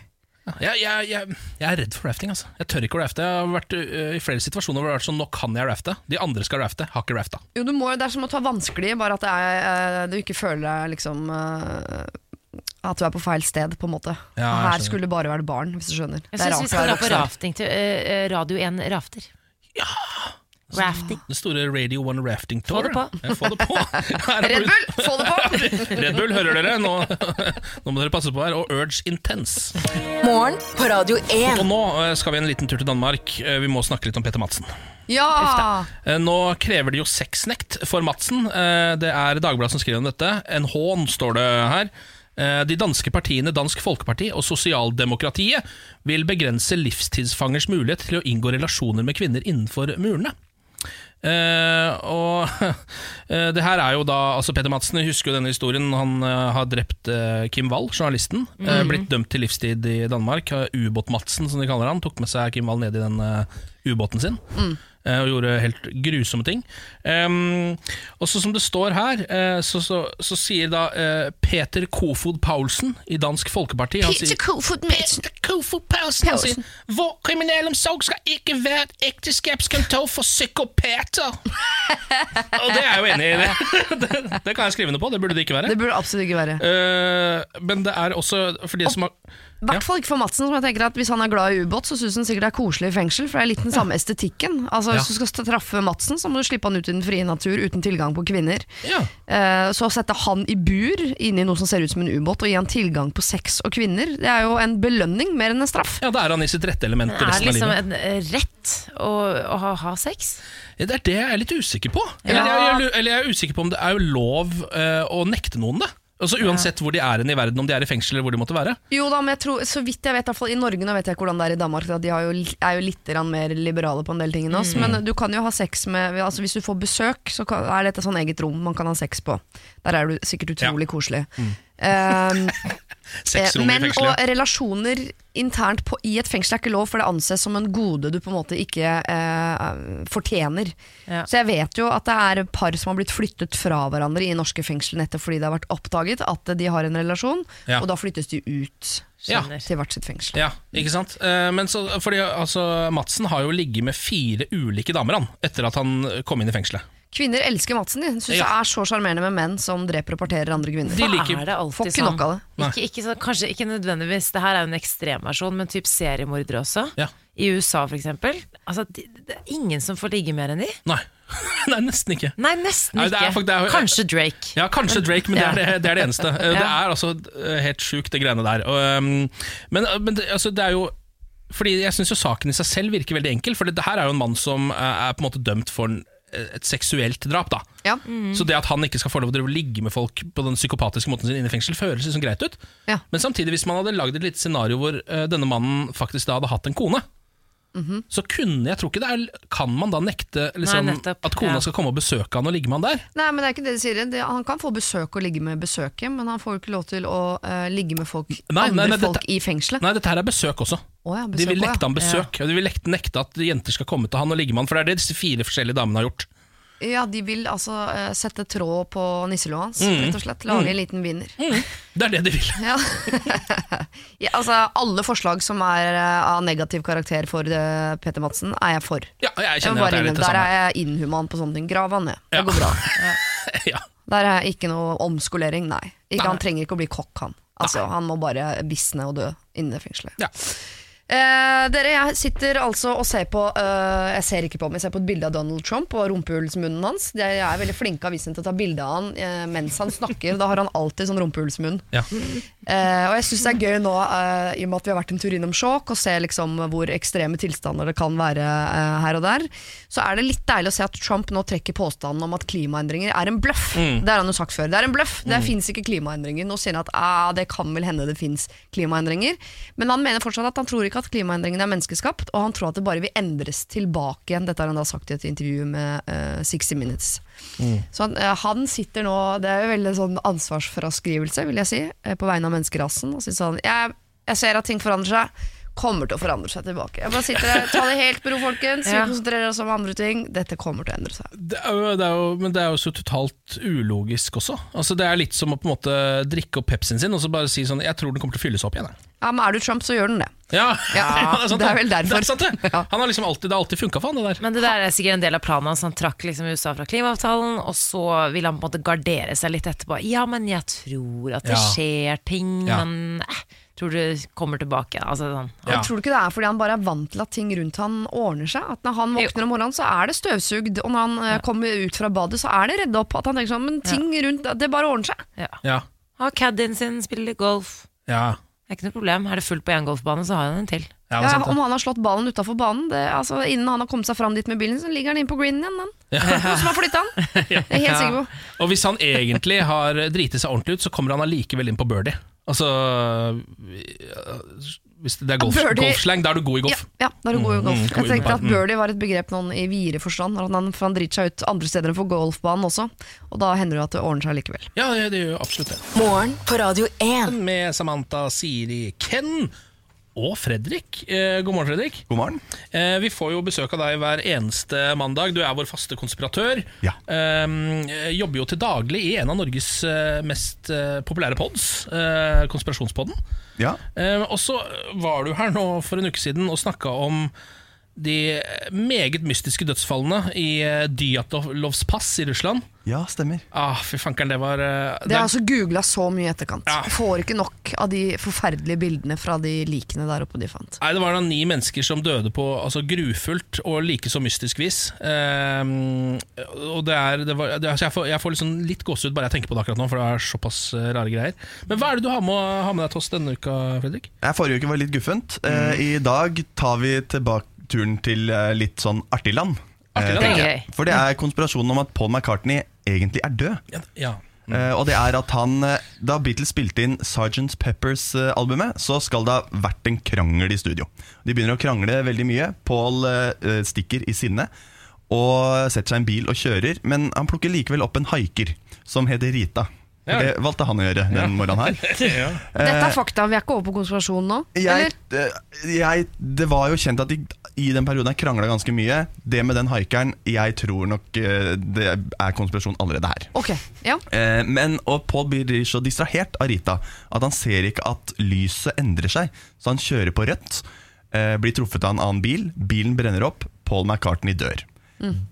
Jeg, jeg, jeg, jeg er redd for rafting. altså Jeg tør ikke å rafte. Jeg har vært uh, i flere situasjoner hvor det har vært sånn Nå kan jeg rafte. De andre skal rafte. Har ikke rafta. Jo, du må, det er som å ta vanskelig, bare at det er, uh, du ikke føler deg liksom eh, At du er på feil sted, på en måte. Ja, Her skulle det bare være barn, hvis du skjønner. Jeg Det syns vi skal dra på rafting til uh, Radio 1 Rafter. Ja Rafting. Den store Radio One Rafting Få Tour. det på. Ja, få det på. Red Bull, få det på! Red Bull, hører dere? Nå, nå må dere passe på her. Og Urge Intense. Morgen på Radio 1. Og nå øh, skal vi en liten tur til Danmark. Eh, Vi må snakke litt om Peter Madsen. Ja! Eh, Nå krever de jo sexnekt for Madsen. Eh, Det er Dagbladet som skriver om dette. En hån, står det her. Eh, De danske partiene Dansk Folkeparti og Sosialdemokratiet vil begrense livstidsfangers mulighet til å inngå relasjoner med kvinner innenfor murene. Uh, og uh, det her er jo da altså Peter Madsen, husker jo denne historien. Han uh, har drept Kim Wall, journalisten. eh, blitt dømt til livstid i Danmark. Ubåt-Madsen, som de kaller han. Tok med seg Kim Wall ned i den ubåten sin. eh, og gjorde helt grusomme ting. Um, og så som det står her, eh, så, så, så sier da uh, Peter Kofod Paulsen i Dansk Folkeparti han sier, Kofod. Peter Paulsen, han Paulsen. sier Vår kriminalomsorg skal ikke være et ekteskapskontor for psykopater. og det er jeg jo enig i. Det, det, det kan jeg skrive under på, det burde det ikke være. Det burde absolutt ikke være. Uh, men det er også for de som har I hvert fall ikke for Madsen, som jeg tenker at hvis han er glad i ubåt, så syns han sikkert det er koselig i fengsel, for det er litt den samme estetikken. Altså Ja. Hvis du skal traffe Madsen, så må du slippe han ut i den frie natur uten tilgang på kvinner. Ja. Eh, Så å sette han i bur inni noe som ser ut som en ubåt, og gi han tilgang på sex og kvinner, det er jo en belønning mer enn en straff. ja, da er han i sitt rette element Det er resten liksom en rett å, å ha, ha sex. Ja, det er det jeg er litt usikker på. Eller, Ja. jeg, eller jeg er usikker på om det er lov eh, å nekte noen det. Altså Uansett hvor de er i verden, om de er i fengsel eller hvor de måtte være. Jo da, men jeg tror, så vidt jeg vet, i i Norge, nå vet jeg hvordan det er i Danmark, at de har jo, er jo litt mer liberale på en del ting enn oss, men du kan jo ha sex med altså Hvis du får besøk, så kan, er dette sånn eget rom man kan ha sex på. Der er du sikkert utrolig koselig. Um, Sexrom i men fengselet. og relasjoner internt på, i et fengsel er ikke lov, for det anses som en gode du på en måte ikke eh, fortjener. Ja. Så jeg vet jo at det er par som har blitt flyttet fra hverandre i norske fengsel nettopp fordi det har vært oppdaget at de har en relasjon, Ja. og da flyttes de ut Ja. Til hvert sitt fengsel. Ja, ikke sant? Eh, Men så, fordi altså, Madsen har jo ligget med fire ulike damer han etter at han kom inn i fengselet. Kvinner elsker Madsen. De syns Ja. det er så sjarmerende med menn som dreper og parterer andre kvinner. De liker- er det alltid ikke sånn? nok av det. Ikke, ikke så, kanskje ikke nødvendigvis, det her er jo en ekstremversjon, men typ seriemordere også. Ja. I USA for eksempel. Altså, de, det er ingen som får ligge mer enn de. Nei, Nei nesten ikke. Nei, nesten Nei, det er ikke. fakt- det er Kanskje Drake. Ja, kanskje Drake, men det er det, det, er det eneste. ja. Det er altså eh, helt sjukt, det greiene der. Og, um, men men det, altså, det er jo Fordi jeg syns saken i seg selv virker veldig enkel. For det her er jo en mann som eh, er på en måte dømt for et seksuelt drap. da Ja. Så det at han ikke skal få lov til å ligge med folk på den psykopatiske måten sin inne i fengsel, føles liksom greit ut. Ja. Men samtidig, hvis man hadde lagd et lite scenario hvor uh, denne mannen faktisk da hadde hatt en kone, Mhm. så kunne jeg tror ikke det er Kan man da nekte liksom, Nei, nettopp, at kona ja. skal komme og besøke han og ligge med han der? Nei, men det er ikke det de sier. Det, han kan få besøk og ligge med besøket, men han får ikke lov til å uh, ligge med folk, Nei, andre nei, nei, folk dette- i fengselet. Nei, dette her er besøk også. Oh, ja, De vil nekte han besøk. De vil nekte, nekte at jenter skal komme til han og ligge med han, for det er det disse fire forskjellige damene har gjort. Ja. de vil altså eh, sette tråd på nisselua hans, Mm. rett og slett. Lage en liten vinner. Det er det de vil. Ja. ja, altså, alle forslag som er eh, av negativ karakter for eh, Peter Madsen, er jeg for. Ja, jeg Jeg må kjenner at bare det er litt innrømme, det Der samme. er jeg inhuman på sånne ting. Grav han ned. Det Ja. går bra. Ja. Der er ikke noe omskolering, nei. Ikke, Nei. Han trenger ikke å bli kokk, han. Altså, han må bare visne og dø inne i fengselet. Ja. Eh, dere, jeg sitter altså og ser på eh, Jeg ser ikke på, men jeg ser på et bilde av Donald Trump og rumpehullsmunnen hans. De er veldig flinke av avisen til å ta bilde av han eh, mens han snakker. Da har han alltid sånn rumpehullsmunn. Ja. Eh, og jeg syns det er gøy nå, eh, i og med at vi har vært en tur innom Skjåk, og ser liksom hvor ekstreme tilstander det kan være eh, her og der, så er det litt deilig å se at Trump nå trekker påstanden om at klimaendringer er en bløff. Det har han jo sagt før. Det er en bløff. Det fins ikke klimaendringer. Nå sier han at ah, det kan vel hende det fins klimaendringer. Men han mener fortsatt at han tror ikke at klimaendringene er menneskeskapt, og han tror at det bare vil endres tilbake igjen. Dette har han da sagt i et intervju med eh, 60 Minutes. Så han, eh, han sitter nå Det er jo veldig sånn ansvarsfraskrivelse, vil jeg si, eh, på vegne av menneskerassen. Og sier sånn jeg, jeg ser at ting forandrer seg. Kommer til å forandre seg tilbake. Jeg bare sitter der, Ta det helt med ro, folkens. Vi Ja. konsentrerer oss om andre ting. Dette kommer til å endre seg. Det er jo, det er jo, men det er jo så totalt ulogisk også. Altså Det er litt som å på en måte drikke opp Pepsien sin og så bare si sånn Jeg tror den kommer til å fylles opp igjen. jeg». Ja, men Er du Trump, så gjør den det. Ja, Ja, sant, det er vel derfor. Det er sant, det. Han har liksom alltid, det har alltid funka for han, det der. Men det der er sikkert en del av planen hans. Han trakk liksom USA fra klimaavtalen, og så vil han på en måte gardere seg litt etterpå. Ja, men jeg tror at det Ja. skjer ting, Ja. men eh, tror du kommer tilbake. Altså, sånn. Ja. Jeg tror du ikke det er fordi han bare er vant til at ting rundt han ordner seg? At Når han våkner om morgenen, så er det støvsugd, og når han eh, kommer ut fra badet, så er det redd opp. At han tenker sånn, men ting rundt, det bare ordner seg. Ja. Ja. Ha caddien sin, spille litt golf. Ja. Det er ikke noe problem. Er det fullt på én golfbane, så har han en til. Ja, Ja, om han har slått ballen utafor banen, det, altså, innen han har kommet seg fram dit med bilen, så ligger han inn på greenen igjen. Den. Ja. Noen som har flytta han. Det er helt sikker på. Og hvis han egentlig har driti seg ordentlig ut, så kommer han allikevel inn på birdie. Altså Hvis det er golf, Birdie- golfslang, da er du god i golf. ja, da er du god i golf. Mm, Jeg tenkte at mm. birdie var et begrep noen i videre forstand. At han, for han driter seg ut andre steder enn på golfbanen også. Og da hender det at det ordner seg likevel. Ja, det, gjør jo absolutt det. Morgen på Radio 1. Med Samantha, Siri, Ken og Fredrik. Eh, god morgen, Fredrik. God morgen. Eh, vi får jo besøk av deg hver eneste mandag. Du er vår faste konspiratør. Ja. Eh, jobber jo til daglig i en av Norges mest populære pods, Konspirasjonspodden. Ja. Og så var du her nå for en uke siden og snakka om de meget mystiske dødsfallene i Dyatovlovs pass i Russland. ja, stemmer. Ah, fy fankeren, det var eh, Det har altså googla så mye i etterkant. Ja. Får ikke nok av de forferdelige bildene fra de likene der oppe de fant. Nei, Det var da ni mennesker som døde på altså, grufullt og like så mystisk vis. Um, og det er, det var, det, altså, jeg får, jeg får liksom litt gåsehud bare jeg tenker på det akkurat nå, for det er såpass eh, rare greier. Men hva er det du har med, har med deg til oss denne uka, Fredrik? Jeg, Forrige uke var litt guffent. Eh, I dag tar vi tilbake turen til eh, litt sånn artig land. Artig er ja. gøy. For det er konspirasjonen om at Paul McCartney egentlig er død. Ja, ja. Eh, og det er at han eh, Da Beatles spilte inn Sgt. Peppers-albumet, så skal det ha vært en krangel i studio. De begynner å krangle veldig mye. Paul eh, stikker i sinne og setter seg i en bil og kjører, men han plukker likevel opp en haiker som heter Rita. Ja. Det valgte han å gjøre den morgenen her. ja. Dette er fakta, vi er ikke over på konspirasjonen nå? Jeg, Eller? eh, jeg, det var jo kjent at de i den perioden krangla ganske mye. Det med den haikeren, jeg tror nok eh, det er konspirasjon allerede her. Okay, ja. Eh, men, og Paul blir så distrahert av Rita at han ser ikke at lyset endrer seg. Så han kjører på rødt, eh, blir truffet av en annen bil, bilen brenner opp, Paul McCartney dør.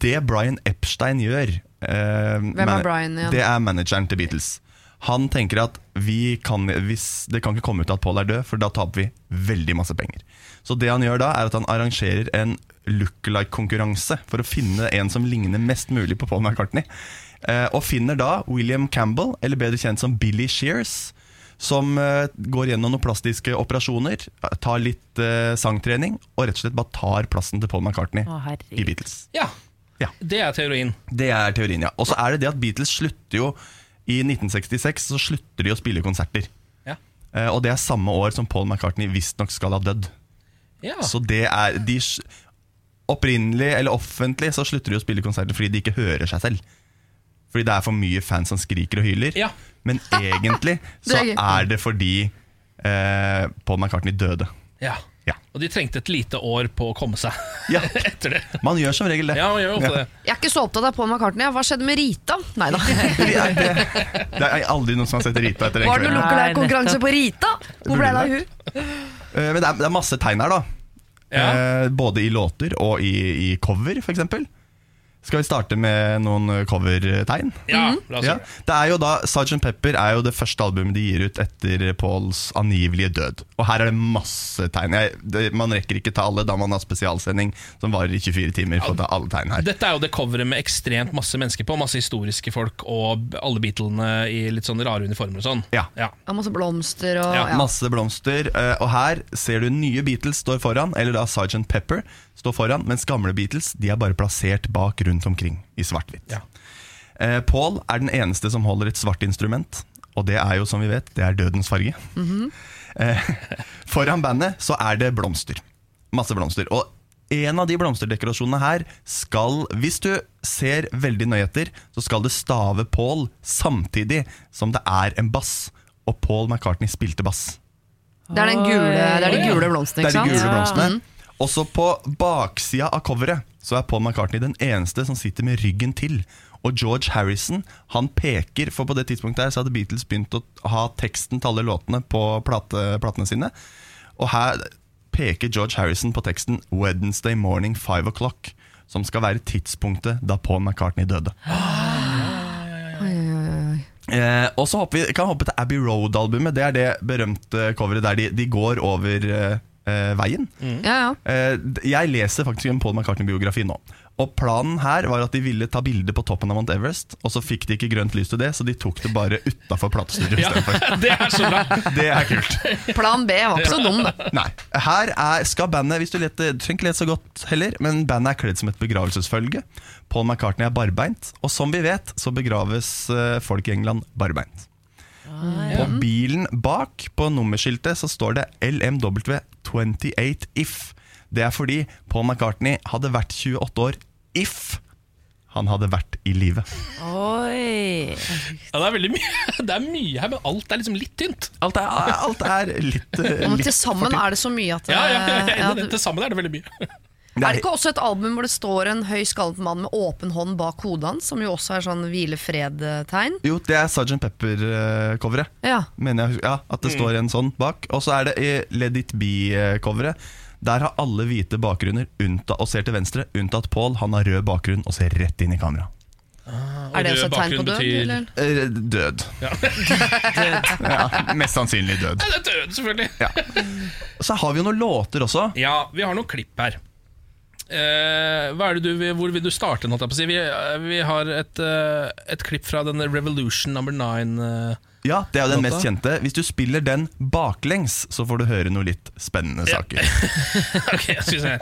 Det Brian Epstein gjør Hvem er Brian igjen? Det er manageren til Beatles. Han tenker at vi kan, hvis, det kan ikke komme ut at Paul er død, for da taper vi veldig masse penger. Så det han gjør da, er at han arrangerer en look-alike-konkurranse for å finne en som ligner mest mulig på Paul McCartney. Eh, og finner da William Campbell, eller bedre kjent som Billy Shears, som eh, går gjennom noen plastiske operasjoner, tar litt eh, sangtrening og rett og slett bare tar plassen til Paul McCartney Å, i. Beatles. Ja. Ja. Det er teorien. Det er teorien, ja. Og så er det det at Beatles slutter jo I 1966 så slutter de å spille konserter. Ja. Eh, og det er samme år som Paul McCartney visstnok skal ha dødd. Ja. Så det er de, Opprinnelig eller offentlig så slutter de å spille konserter fordi de ikke hører seg selv. Fordi det er for mye fans som skriker og hyler. Ja. Men egentlig så er det fordi eh, Paul McCartney døde. ja. Ja. Og de trengte et lite år på å komme seg Ja, etter det. Man gjør som regel det. Ja, man gjør ofte ja. det. Jeg er ikke så opptatt av Paul McCartney. Hva skjedde med Rita? Nei da. Det er, det, er aldri noen som har sett Rita etter den Var det noen lookalike-konkurranse på Rita? Hvor ble det av hun? Eh, Men det er, det er masse tegn her, da. Ja. Eh, både i låter og i, i cover, f.eks. Skal vi starte med noen eh, covertegn? Ja, la oss Ja. det. Er jo da Sgt. Pepper er jo det første albumet de gir ut etter Pauls angivelige død. Og her er det masse tegn. Jeg, det, man rekker ikke ta alle, da man har spesialsending som varer i 24 timer for å ta alle tegn her. Dette er jo det coveret med ekstremt masse mennesker på. Masse historiske folk og alle Beatlene i litt sånne rare uniformer og sånn. Ja. Ja. Ja, masse blomster og Ja, ja. Masse blomster. eh, Og her ser du nye Beatles står foran, eller da Sgt. Pepper står foran, mens gamle Beatles de er bare plassert bak rundt omkring i svart-hvitt. Ja. Eh, Paul er den eneste som holder et svart instrument, og det er jo som vi vet, det er dødens farge. eh, foran bandet så er det blomster. Masse blomster. Og en av de blomsterdekorasjonene her skal, hvis du ser veldig nøye etter, så skal det stave Paul samtidig som det er en bass. Og Paul McCartney spilte bass. Det er, den gule, det er de gule blomstene, Det er de gule blomstene. Ja. Også på baksida av coveret så er Paul McCartney den eneste som sitter med ryggen til. Og George Harrison han peker, for på det tidspunktet her så hadde Beatles begynt å ha teksten til alle låtene på plate, platene sine. Og her peker George Harrison på teksten 'Wednesday morning five o'clock', som skal være tidspunktet da Paul McCartney døde. Eh, og så vi, kan vi hoppe til Abbey Road-albumet. Det er det berømte coveret der de, de går over eh, eh, veien. Ja, ja. Eh, jeg leser faktisk en Paul McCartney-biografi nå. Og Planen her var at de ville ta bilde på toppen av Mount Everest, og så fikk de ikke grønt lys til det, så de tok det bare utafor platestudioet Ja, istedenfor. det er så bra! Det er kult. Plan B var ikke så dum, da. Nei. Her er, skal bandet Hvis du leter, du trenger ikke lete så godt heller, men bandet er kledd som et begravelsesfølge. Paul McCartney er barbeint, og som vi vet, så begraves eh, folk i England barbeint. På bilen bak, på nummerskiltet, så står det LMW28IF. Det er fordi Paul McCartney hadde vært 28 år if han hadde vært i live. Oi. Ja, det er veldig mye Det er mye her, men alt er liksom litt tynt. Alt er, alt er litt, Og litt til sammen er det så mye at det, Ja, ja, ja, ja, Til sammen er det veldig mye. Er det ikke også et album hvor det står en høy skallet mann med åpen hånd bak hodet hans, som jo også er sånn hvile-fred-tegn? Jo, det er Sgt. Pepper-coveret. Ja. Mener jeg, ja, At det står en sånn bak. Og så er det i Let It Be-coveret. Der har alle hvite bakgrunner unnta, og ser til venstre, unntatt Paul. Han har rød bakgrunn og ser rett inn i kamera. Er det også et tegn på død? betyr- Eller? Ja. Død. ja, mest sannsynlig død. Ja, det er død, selvfølgelig. Ja. Så har vi jo noen låter også. Ja, vi har noen klipp her. Eh, hva er det du, hvor vil du starte? Holdt jeg på å si? vi, eh, vi har et, eh, et klipp fra den Revolution Number Nine. eh. Ja, Det er jo den mest kjente. Hvis du spiller den baklengs, så får du høre noe litt spennende saker. ok, skal jeg se.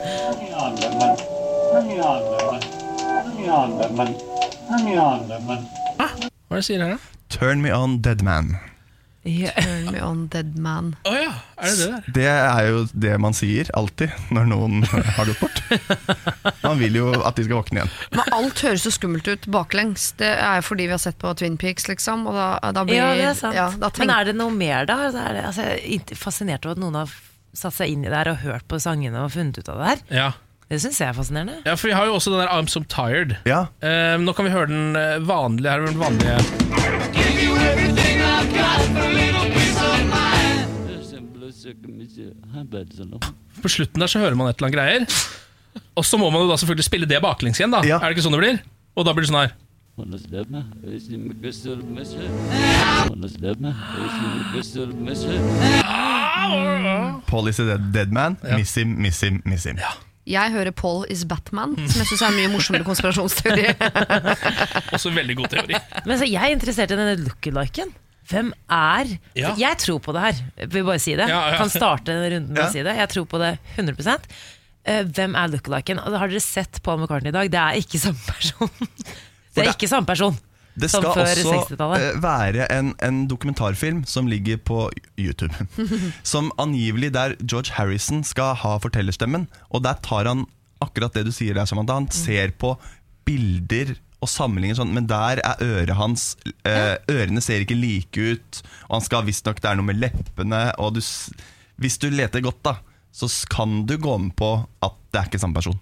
Hva er det sier her, da? Turn me on, dead man. Turn me on, dead man. Oh, ja, er det det der? Det er jo det man sier alltid når noen har gått bort. Man vil jo at de skal våkne igjen. Men alt høres så skummelt ut baklengs. Det er jo fordi vi har sett på Twin Peaks, liksom. Og da, da blir, ja, det er sant. ja, da Men er det noe mer, da? Altså, er det, altså, jeg er fascinert over at noen har satt seg inn i det her og hørt på sangene og funnet ut av det her. Ja. Det syns jeg er fascinerende. ja, for vi har jo også den der I'm So Tired. Ja, Uh, nå kan vi høre den eh, vanlige. Her er den vanlige På slutten der så hører man et eller annet greier. Og så må man jo da selvfølgelig spille det baklengs igjen. da Ja. Er det ikke sånn det blir? Og da blir det sånn her. Paul is a dead, dead man. Miss him, miss him, miss him. Jeg hører Paul is Batman, som jeg syns er en mye morsommere konspirasjonsteori. Også veldig god teori. Men så jeg er interessert i denne lookaliken. Hvem er Ja. Jeg tror på det her, vil bare si det. Ja, ja. Kan starte runden med å si det. Jeg tror på det 100 Eh, Hvem er lookaliken? Altså, Har dere sett Paul McCartney i dag? Det er ikke samme person. Det er ikke samme person Det skal også 60-tallet. eh, være en, en dokumentarfilm som ligger på YouTube. som angivelig der George Harrison skal ha fortellerstemmen. Og der tar han akkurat det du sier der, Samantha. Han ser på bilder og sammenligner sånn, men der er øret hans eh, Ørene ser ikke like ut, og han skal visstnok Det er noe med leppene, og du, hvis du leter godt, da, så kan du gå med på at det er ikke samme person.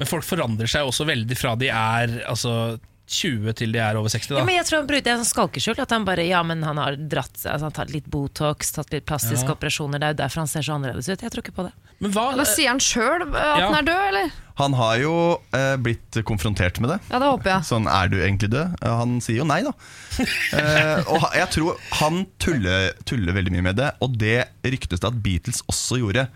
Men folk forandrer seg også veldig fra de er altså, 20 til de er over 60. Ja, Da. men jeg tror han brukte en skalkeskjul. At han bare, ja, men han har dratt altså, han tatt litt Botox, tatt litt plastiske Ja. operasjoner. Det er jo derfor han ser så annerledes ut. Jeg tror ikke på det. Men hva Eller sier han sjøl at Ja. han er død, eller? Han har jo eh, blitt konfrontert med det. Ja, det håper jeg. Sånn, er du egentlig død? Eh, Han sier jo nei, da. Eh, og jeg tror han tuller, tuller veldig mye med det, og det ryktes det at Beatles også gjorde.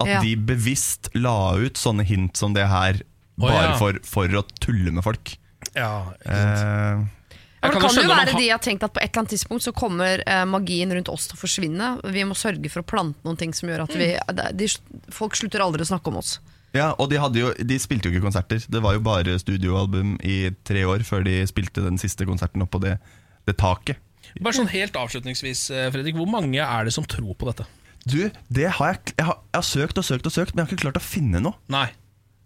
At Ja. de bevisst la ut sånne hint som det her, bare ja. for, for å tulle med folk. Ja, ikke sant. Eh, Ja, men det kan jo være de har tenkt at på et eller annet tidspunkt så kommer eh, magien rundt oss til å forsvinne. Vi må sørge for å plante noen ting som gjør at vi det- de, Folk slutter aldri å snakke om oss. ja, og de, hadde jo, de spilte jo ikke konserter. Det var jo bare studioalbum i tre år før de spilte den siste konserten oppå det, det taket. Bare sånn helt avslutningsvis, eh, Fredrik. Hvor mange er det som tror på dette? Du, det har jeg, jeg, har, jeg har søkt og søkt og søkt, men jeg har ikke klart å finne noe. Nei.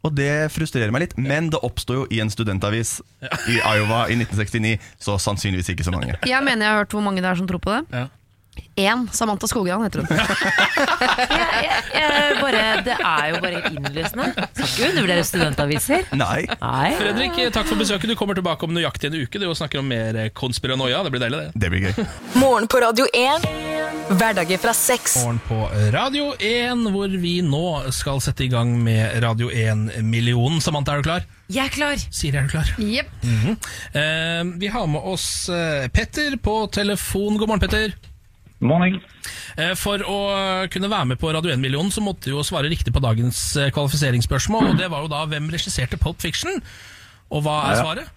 Og det frustrerer meg litt, men det oppsto jo i en studentavis i Iowa i 1969, så sannsynligvis ikke så mange. Jeg mener jeg har hørt hvor mange det er som tror på det. Ja. Én. Samantha Skogran heter hun. Jeg, jeg, jeg bare, det er jo bare innlysende. Skal ikke undervurdere studentaviser. Nei. Nei. Fredrik, takk for besøket. Du kommer tilbake om nøyaktig en uke Du snakker om mer konspiranoia. Det blir deilig, det. Det blir gøy. Morgen på Radio 1. Hverdager fra sex. Morgen på Radio 1, hvor vi nå skal sette i gang med Radio 1-millionen. Samantha, er du klar? Jeg er klar. Siri, er du klar? Jepp. Eh, vi har med oss eh, Petter på telefon. God morgen, Petter. Morning. Eh, For å kunne være med på Radio 1-millionen så måtte du jo svare riktig på dagens eh, kvalifiseringsspørsmål. Og det var jo da hvem regisserte Pulp Fiction? Og hva er Ja. svaret?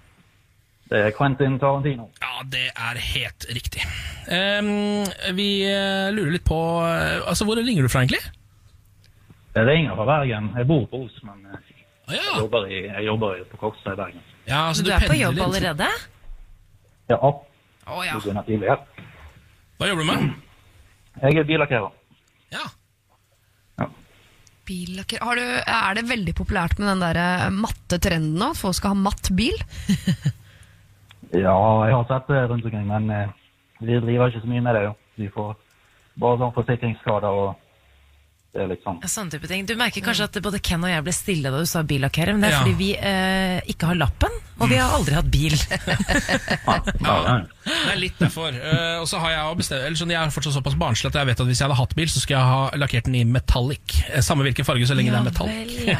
Det er Quentin Tarantino. Ja, det er helt riktig. Ehm, vi eh, lurer litt på Altså, Hvor ringer du fra, egentlig? Jeg ringer fra Bergen. Jeg bor på Os, men jeg jobber, i, jeg jobber på Kokstad i Bergen. ja altså, Du er på jobb allerede? Ja, Å ja. du begynner tidlig her. Hva jobber du med? Jeg er billakkerer. Ja. Billakker. Har du, er det veldig populært med den der eh, matte trenden nå? At folk skal ha matt bil? Ja, jeg har sett det rundt omkring, men eh, vi driver ikke så mye med det. jo. Vi får bare sånn forsikringsskader og det er liksom Ja, sånn type ting. Du merker kanskje at både Ken og jeg ble stille da du sa billakkere men det er Ja. fordi vi eh, ikke har lappen, og vi har aldri hatt bil. ja. Det er litt derfor. Eh, og så har Jeg også bestemt, eller sånn, jeg er fortsatt såpass barnslig at jeg vet at hvis jeg hadde hatt bil, så skulle jeg ha lakkert den i metallic. Eh, Samme hvilken farge, så lenge det er metallic. vel, ja.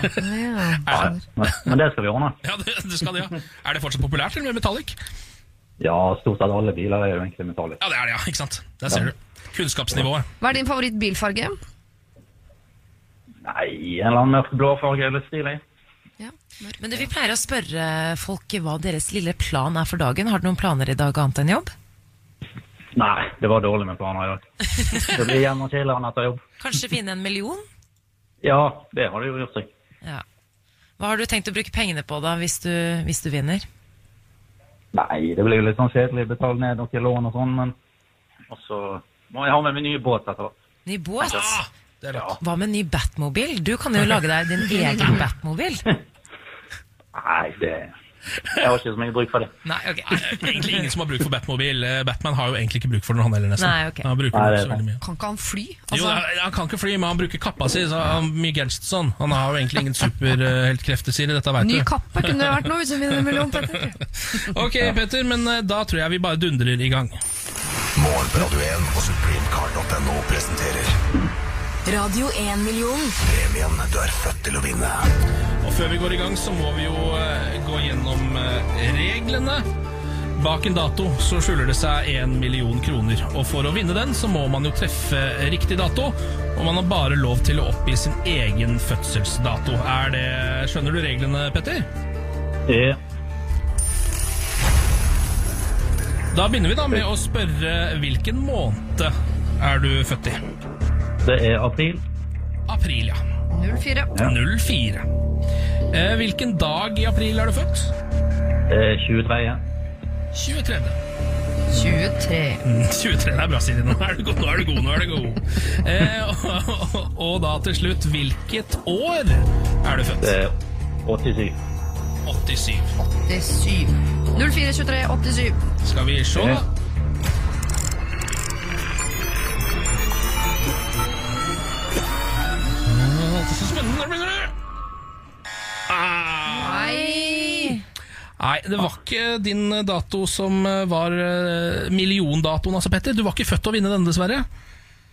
Ja. Men, men det skal vi ordne. Ja, det, det skal det, ja. Er det fortsatt populært eller med metallic? Ja, stort sett alle biler er jo egentlig metallic. Ja, det er det, ja. Ikke sant? Der ser du. Kunnskapsnivået. Hva er din favorittbilfarge? Nei, en eller annen mørk blåfarge er litt stilig. Ja. Men du, vi pleier å spørre folk hva deres lille plan er for dagen. Har du noen planer i dag annet enn jobb? Nei, det var dårlig med planer i dag. Det blir hjemme og chille etter jobb. Kanskje finne en million? Ja, det har det jo gjort seg. Ja. Hva har du tenkt å bruke pengene på da, hvis du, hvis du vinner? Nei, det blir jo litt sånn kjedelig. Betale ned noen lån og sånn, men Og så må jeg ha med meg ny båt etter hvert. Ny båt? Ah, det er rått. Hva med ny Batmobil? Du kan jo lage deg din egen Batmobil. Nei, det Jeg har ikke så mye bruk for det. Nei, ok. Nei, egentlig ingen som har bruk for Batmobil. Eh, Batman har jo egentlig ikke bruk for den, han heller, nesten. Nei, ok. Han bruker Nei, det så veldig mye. Kan ikke han fly? Jo, Altså, Jo, han kan ikke fly, men han bruker kappa si. Så han mye og sånn. Han har jo egentlig ingen superheltkrefter, Siri. Dette vet ny du. kappe kunne det vært nå, hvis du vinner en million. Petter. Ok, Petter, men eh, da tror jeg vi bare dundrer i gang. Morgen på Radio 1 og supremecard.no presenterer Radio 1-million. premien du er født til å vinne. Og før vi går i gang, så må vi jo eh, gå gjennom eh, reglene. Bak en dato så skjuler det seg én million kroner. Og for å vinne den, så må man jo treffe riktig dato. Og man har bare lov til å oppgi sin egen fødselsdato. Er det Skjønner du reglene, Petter? Ja. Da begynner vi da med å spørre hvilken måned er du født i? Det er april. April, ja. 04. 04. Eh, hvilken dag i april er du født? Det er 23. 23. 23. Mm, 23, det er bra, Siri. Nå er du god, nå er du god. Nå er du god. Eh, og, og, og da til slutt, hvilket år er du født? Det er 87. 87. 87. 04, 23, 87. Skal vi se, Nei. Nei, det var ikke din dato som var eh, milliondatoen, altså, Petter. Du var ikke født til å vinne denne, dessverre.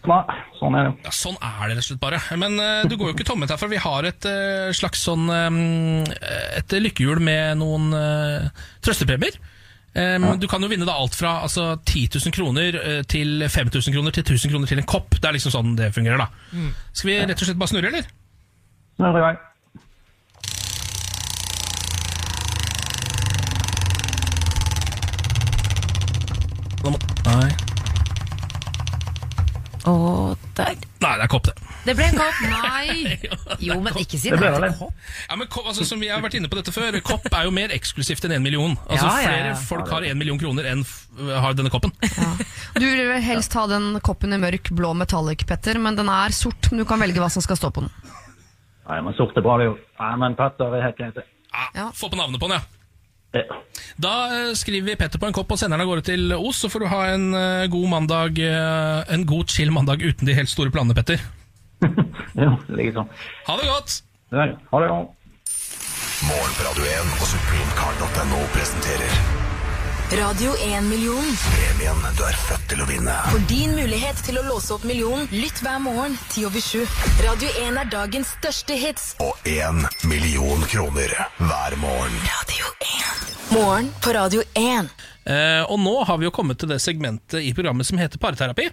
Nei, sånn er det. Ja, Sånn er det rett og slett bare. Men uh, du går jo ikke tommet herfra. Vi har et uh, slags sånn um, Et lykkehjul med noen uh, trøstepremier. Eh, Du kan jo vinne da alt fra altså, 10 000 kroner eh, til 5000 kroner til 1000 kroner til en kopp. Det er liksom sånn det fungerer. da Skal vi rett og slett bare snurre, eller? Nå er det i gang. Nei. Og der. Nei, det er kopp, det. Det ble en kopp. Nei. Jo, men ikke si Det ble kopp. Ja, men kopp, altså, Som vi har vært inne på dette før, kopp er jo mer eksklusivt enn en million. Altså Ja, ja, Flere folk har en million kroner enn har denne koppen. Du vil helst ha den koppen i mørk blå metallic, Petter, men den er sort. Men du kan velge hva som skal stå på den. Nei, men sort er bra, det jo. Nei, men Petter er helt greit. det. Ja. Få på navnet på den, ja. Da eh, skriver vi Petter på en kopp og sender den av gårde til Os, så får du ha en eh, god mandag eh, En god chill mandag uten de helt store planene, Petter. ja, sånn. Ha det godt! Ja, ha det godt. Morgen 1 og supremecard.no presenterer Radio 1-million. premien du er født til å vinne. For din mulighet til å låse opp millionen, lytt hver morgen 10 over 7. Radio 1 er dagens største hits. Og én million kroner hver morgen. Radio 1. Morgen på Radio 1. Eh, og nå har vi jo kommet til det segmentet i programmet som heter parterapi.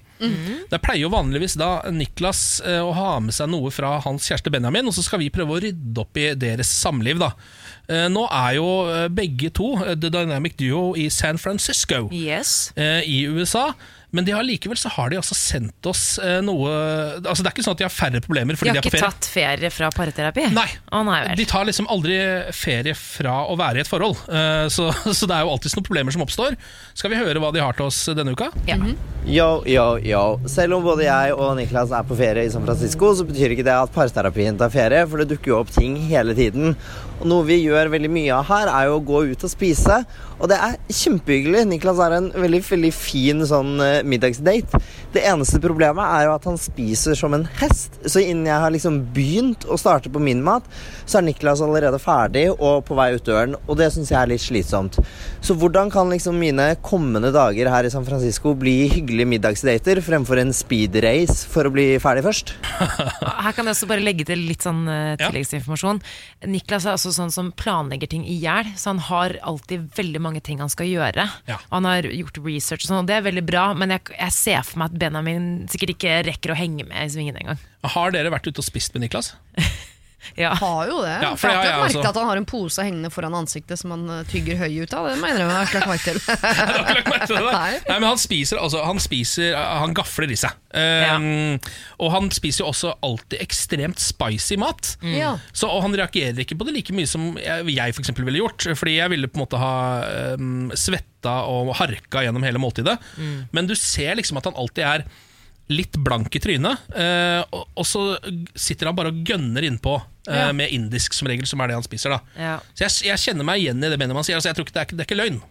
Der pleier jo vanligvis da Niklas eh, å ha med seg noe fra hans kjæreste Benjamin, og så skal vi prøve å rydde opp i deres samliv. da Nå er jo eh, begge to eh, The Dynamic Duo i San Francisco Yes. eh, i USA. Men de har likevel så har de altså sendt oss eh, noe Altså Det er ikke sånn at de har færre problemer De fordi de, de er på ikke tatt ferie fra parterapi? Nei. Å nei vel. De tar liksom aldri ferie fra å være i et forhold. Eh, Så, så det er jo alltid noen problemer som oppstår. Skal vi høre hva de har til oss denne uka? Ja. Yo, yo, yo. Selv om både jeg og Niklas er på ferie i San Francisco, så betyr ikke det at parterapien tar ferie, for det dukker jo opp ting hele tiden. Og noe vi gjør veldig mye av her, er jo å gå ut og spise. Og det er kjempehyggelig. Niklas har en veldig, veldig fin sånn eh, middagsdate. Det eneste problemet er jo at han spiser som en hest. Så innen jeg har liksom begynt å starte på min mat, så er Niklas allerede ferdig og på vei ut døren. Og det syns jeg er litt slitsomt. Så hvordan kan liksom mine kommende dager her i San Francisco bli hyggelige middagsdater fremfor en speed race for å bli ferdig først? Her kan jeg også bare legge til litt sånn eh, tilleggsinformasjon. Niklas er altså sånn som planlegger ting i hjel, så han har alltid veldig mange ting han skal gjøre. Ja. Han har gjort research og sånn, og det er veldig bra, men jeg, jeg ser for meg at Benjamin sikkert ikke rekker å henge med i svingene engang. Har dere vært ute og spist med Niklas? Ja. Har jo det. Ja, for jeg har ikke merket at han har en pose hengende foran ansiktet som han eh, tygger høy ut av. Det mener jeg har ikke lagt merke til. Nei. Nei, men han spiser, altså, han spiser Han gafler i seg. Um, Og han spiser jo også alltid ekstremt spicy mat. Ja. Så, og han reagerer ikke på det like mye som jeg, jeg eksempel ville gjort. Fordi jeg ville på en måte ha um, svetta og harka gjennom hele måltidet. Men du ser liksom at han alltid er litt blank i trynet, eh, og, og så sitter han bare og gønner innpå eh, Ja. med indisk som regel, som er det han spiser. Ja. Så jeg, jeg kjenner meg igjen i det Benjamin sier. Altså, jeg tror ikke det, er, det er ikke løgn.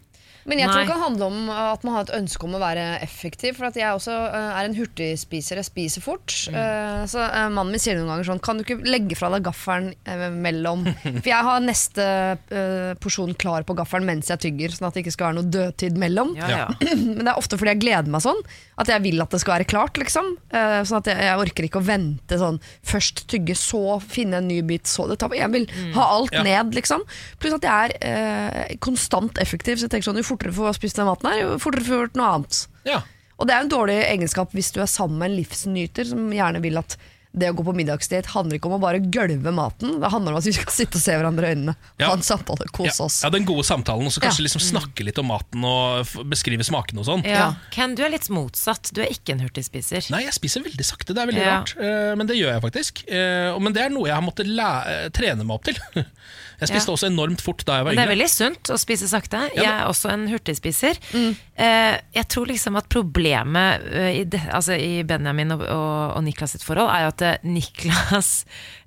Men jeg tror det kan handle om at man har et ønske om å være effektiv. For at jeg også uh, er en hurtigspiser. Jeg spiser fort. Eh, så uh, mannen min sier noen ganger sånn Kan du ikke legge fra deg gaffelen mellom For jeg har neste porsjon klar på gaffelen mens jeg tygger, sånn at det ikke skal være noe dødtid mellom. Ja, ja. Men det er ofte fordi jeg gleder meg sånn. At jeg vil at det skal være klart. liksom Sånn at jeg, jeg orker ikke å vente sånn Først tygge, så finne en ny bit, så det tar Jeg vil ha alt Ja. ned, liksom. Pluss at jeg er konstant effektiv. Så jeg tenker sånn fortere for å spise den maten her, jo fortere for å gjøre noe annet. Ja. Og det er jo en dårlig egenskap hvis du er sammen med en livsnyter som gjerne vil at det å gå på middagsdate handler ikke om å bare gølve maten, det handler om at vi skal sitte og se hverandre i øynene. Ja. Ha en samtale, kose Ja, oss. ja, den gode samtalen, og så kanskje Ja. liksom snakke litt om maten og beskrive smakene og sånn. Ja. Ken, du er litt motsatt. Du er ikke en hurtigspiser. Nei, jeg spiser veldig sakte, det er veldig Ja. rart. Eh, Men det gjør jeg faktisk. Eh, Men det er noe jeg har måttet trene meg opp til. Jeg spiste Ja. også enormt fort da jeg var yngre. det er veldig sunt å spise sakte. Ja, Jeg er også en hurtigspiser. Mm. jeg tror liksom at problemet eh, i, det, altså i Benjamin og, og, og Niklas sitt forhold er jo at eh, Niklas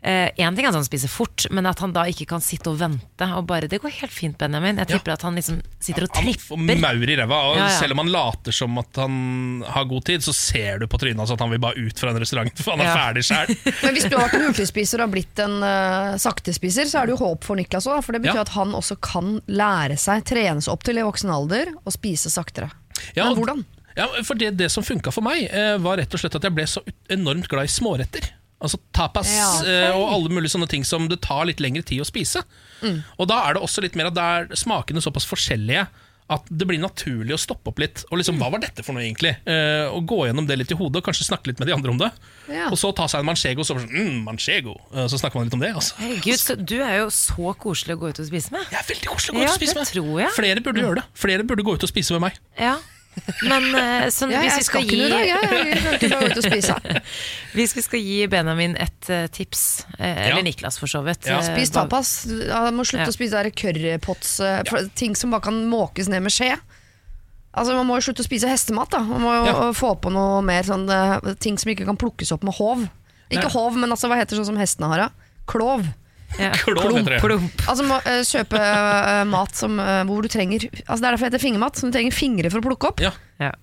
Én ting er at han spiser fort, men at han da ikke kan sitte og vente. Og bare, Det går helt fint, Benjamin. Jeg tipper at han liksom sitter og Han får tripper. maur i ræva, og Ja, ja. selv om han later som at han har god tid, så ser du på trynet hans at han vil bare ut fra den restauranten, for han er Ja. ferdig sjæl. Men hvis du har vært en hurtigspiser og har blitt en uh, saktespiser, så er det jo håp for Niklas òg. For det betyr Ja. at han også kan lære seg, trenes opp til i voksen alder, og spise saktere. Ja, Men hvordan? Ja, for det, det som funka for meg, eh, var rett og slett at jeg ble så enormt glad i småretter. Altså tapas Ja, eh, og alle mulige sånne ting som det tar litt lengre tid å spise. Mm. Og da er det også litt mer at det er smakene såpass forskjellige at det blir naturlig å stoppe opp litt. Og liksom, Hva var dette for noe, egentlig? Eh, og Gå gjennom det litt i hodet og kanskje snakke litt med de andre om det. Ja. Og så ta seg en manchego, så, sånn, mm, manchego. Eh, så snakker man litt om det. Altså. Herregud, Du er jo så koselig å gå ut og spise med. Jeg er veldig koselig å gå ut og spise det med. Flere burde gjøre det. Flere burde gå ut og spise med meg. Ja. Men uh, sånn, Ja, hvis, vi skal skal gi, dag, jeg. Jeg hvis vi skal gi Benjamin et uh, tips, uh, eller Niklas for så vidt Ja. Spis tapas. Ja, må slutte Ja. å spise currypots, ting som bare kan måkes ned med skje. Altså Man må jo slutte å spise hestemat. da Man må jo Ja. få på noe mer sånn ting som ikke kan plukkes opp med hov. Ikke hov, men altså hva heter sånn som hestene har? da? Klov. Ja. Klump, heter Altså må eh, kjøpe uh, mat som, uh, hvor du trenger Altså Det er derfor det heter fingermat, som du trenger fingre for å plukke opp. Ja. Ja.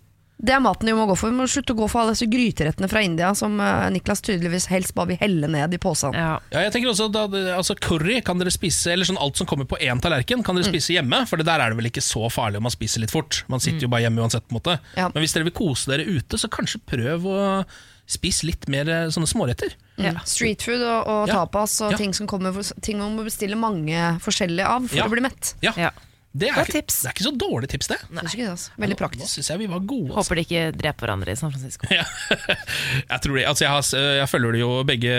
Det er maten vi må gå for. Vi må slutte å gå for alle disse gryterettene fra India som Niklas tydeligvis helst bare vil helle ned i posen. Ja. Ja, jeg tenker også da, altså Curry kan dere spise Eller sånn alt som kommer på én tallerken, kan dere Mm. spise hjemme. For det der er det vel ikke så farlig om man spiser litt fort. Man sitter jo bare hjemme uansett. på en måte Ja. Men hvis dere vil kose dere ute, så kanskje prøv å spise litt mer eh, sånne småretter. Mm. Street food og, og Ja. tapas og Ja. ting som kommer Ting man må bestille mange forskjellige av for Ja. å bli mett. Ja, Ja. Det, er ikke, tips. det er ikke så dårlig tips, det. Nei. det, altså. Veldig Nå praktisk. synes jeg vi var gode. Altså. Håper de ikke dreper hverandre i San Francisco. Jeg, tror det, altså jeg, har, jeg følger det jo begge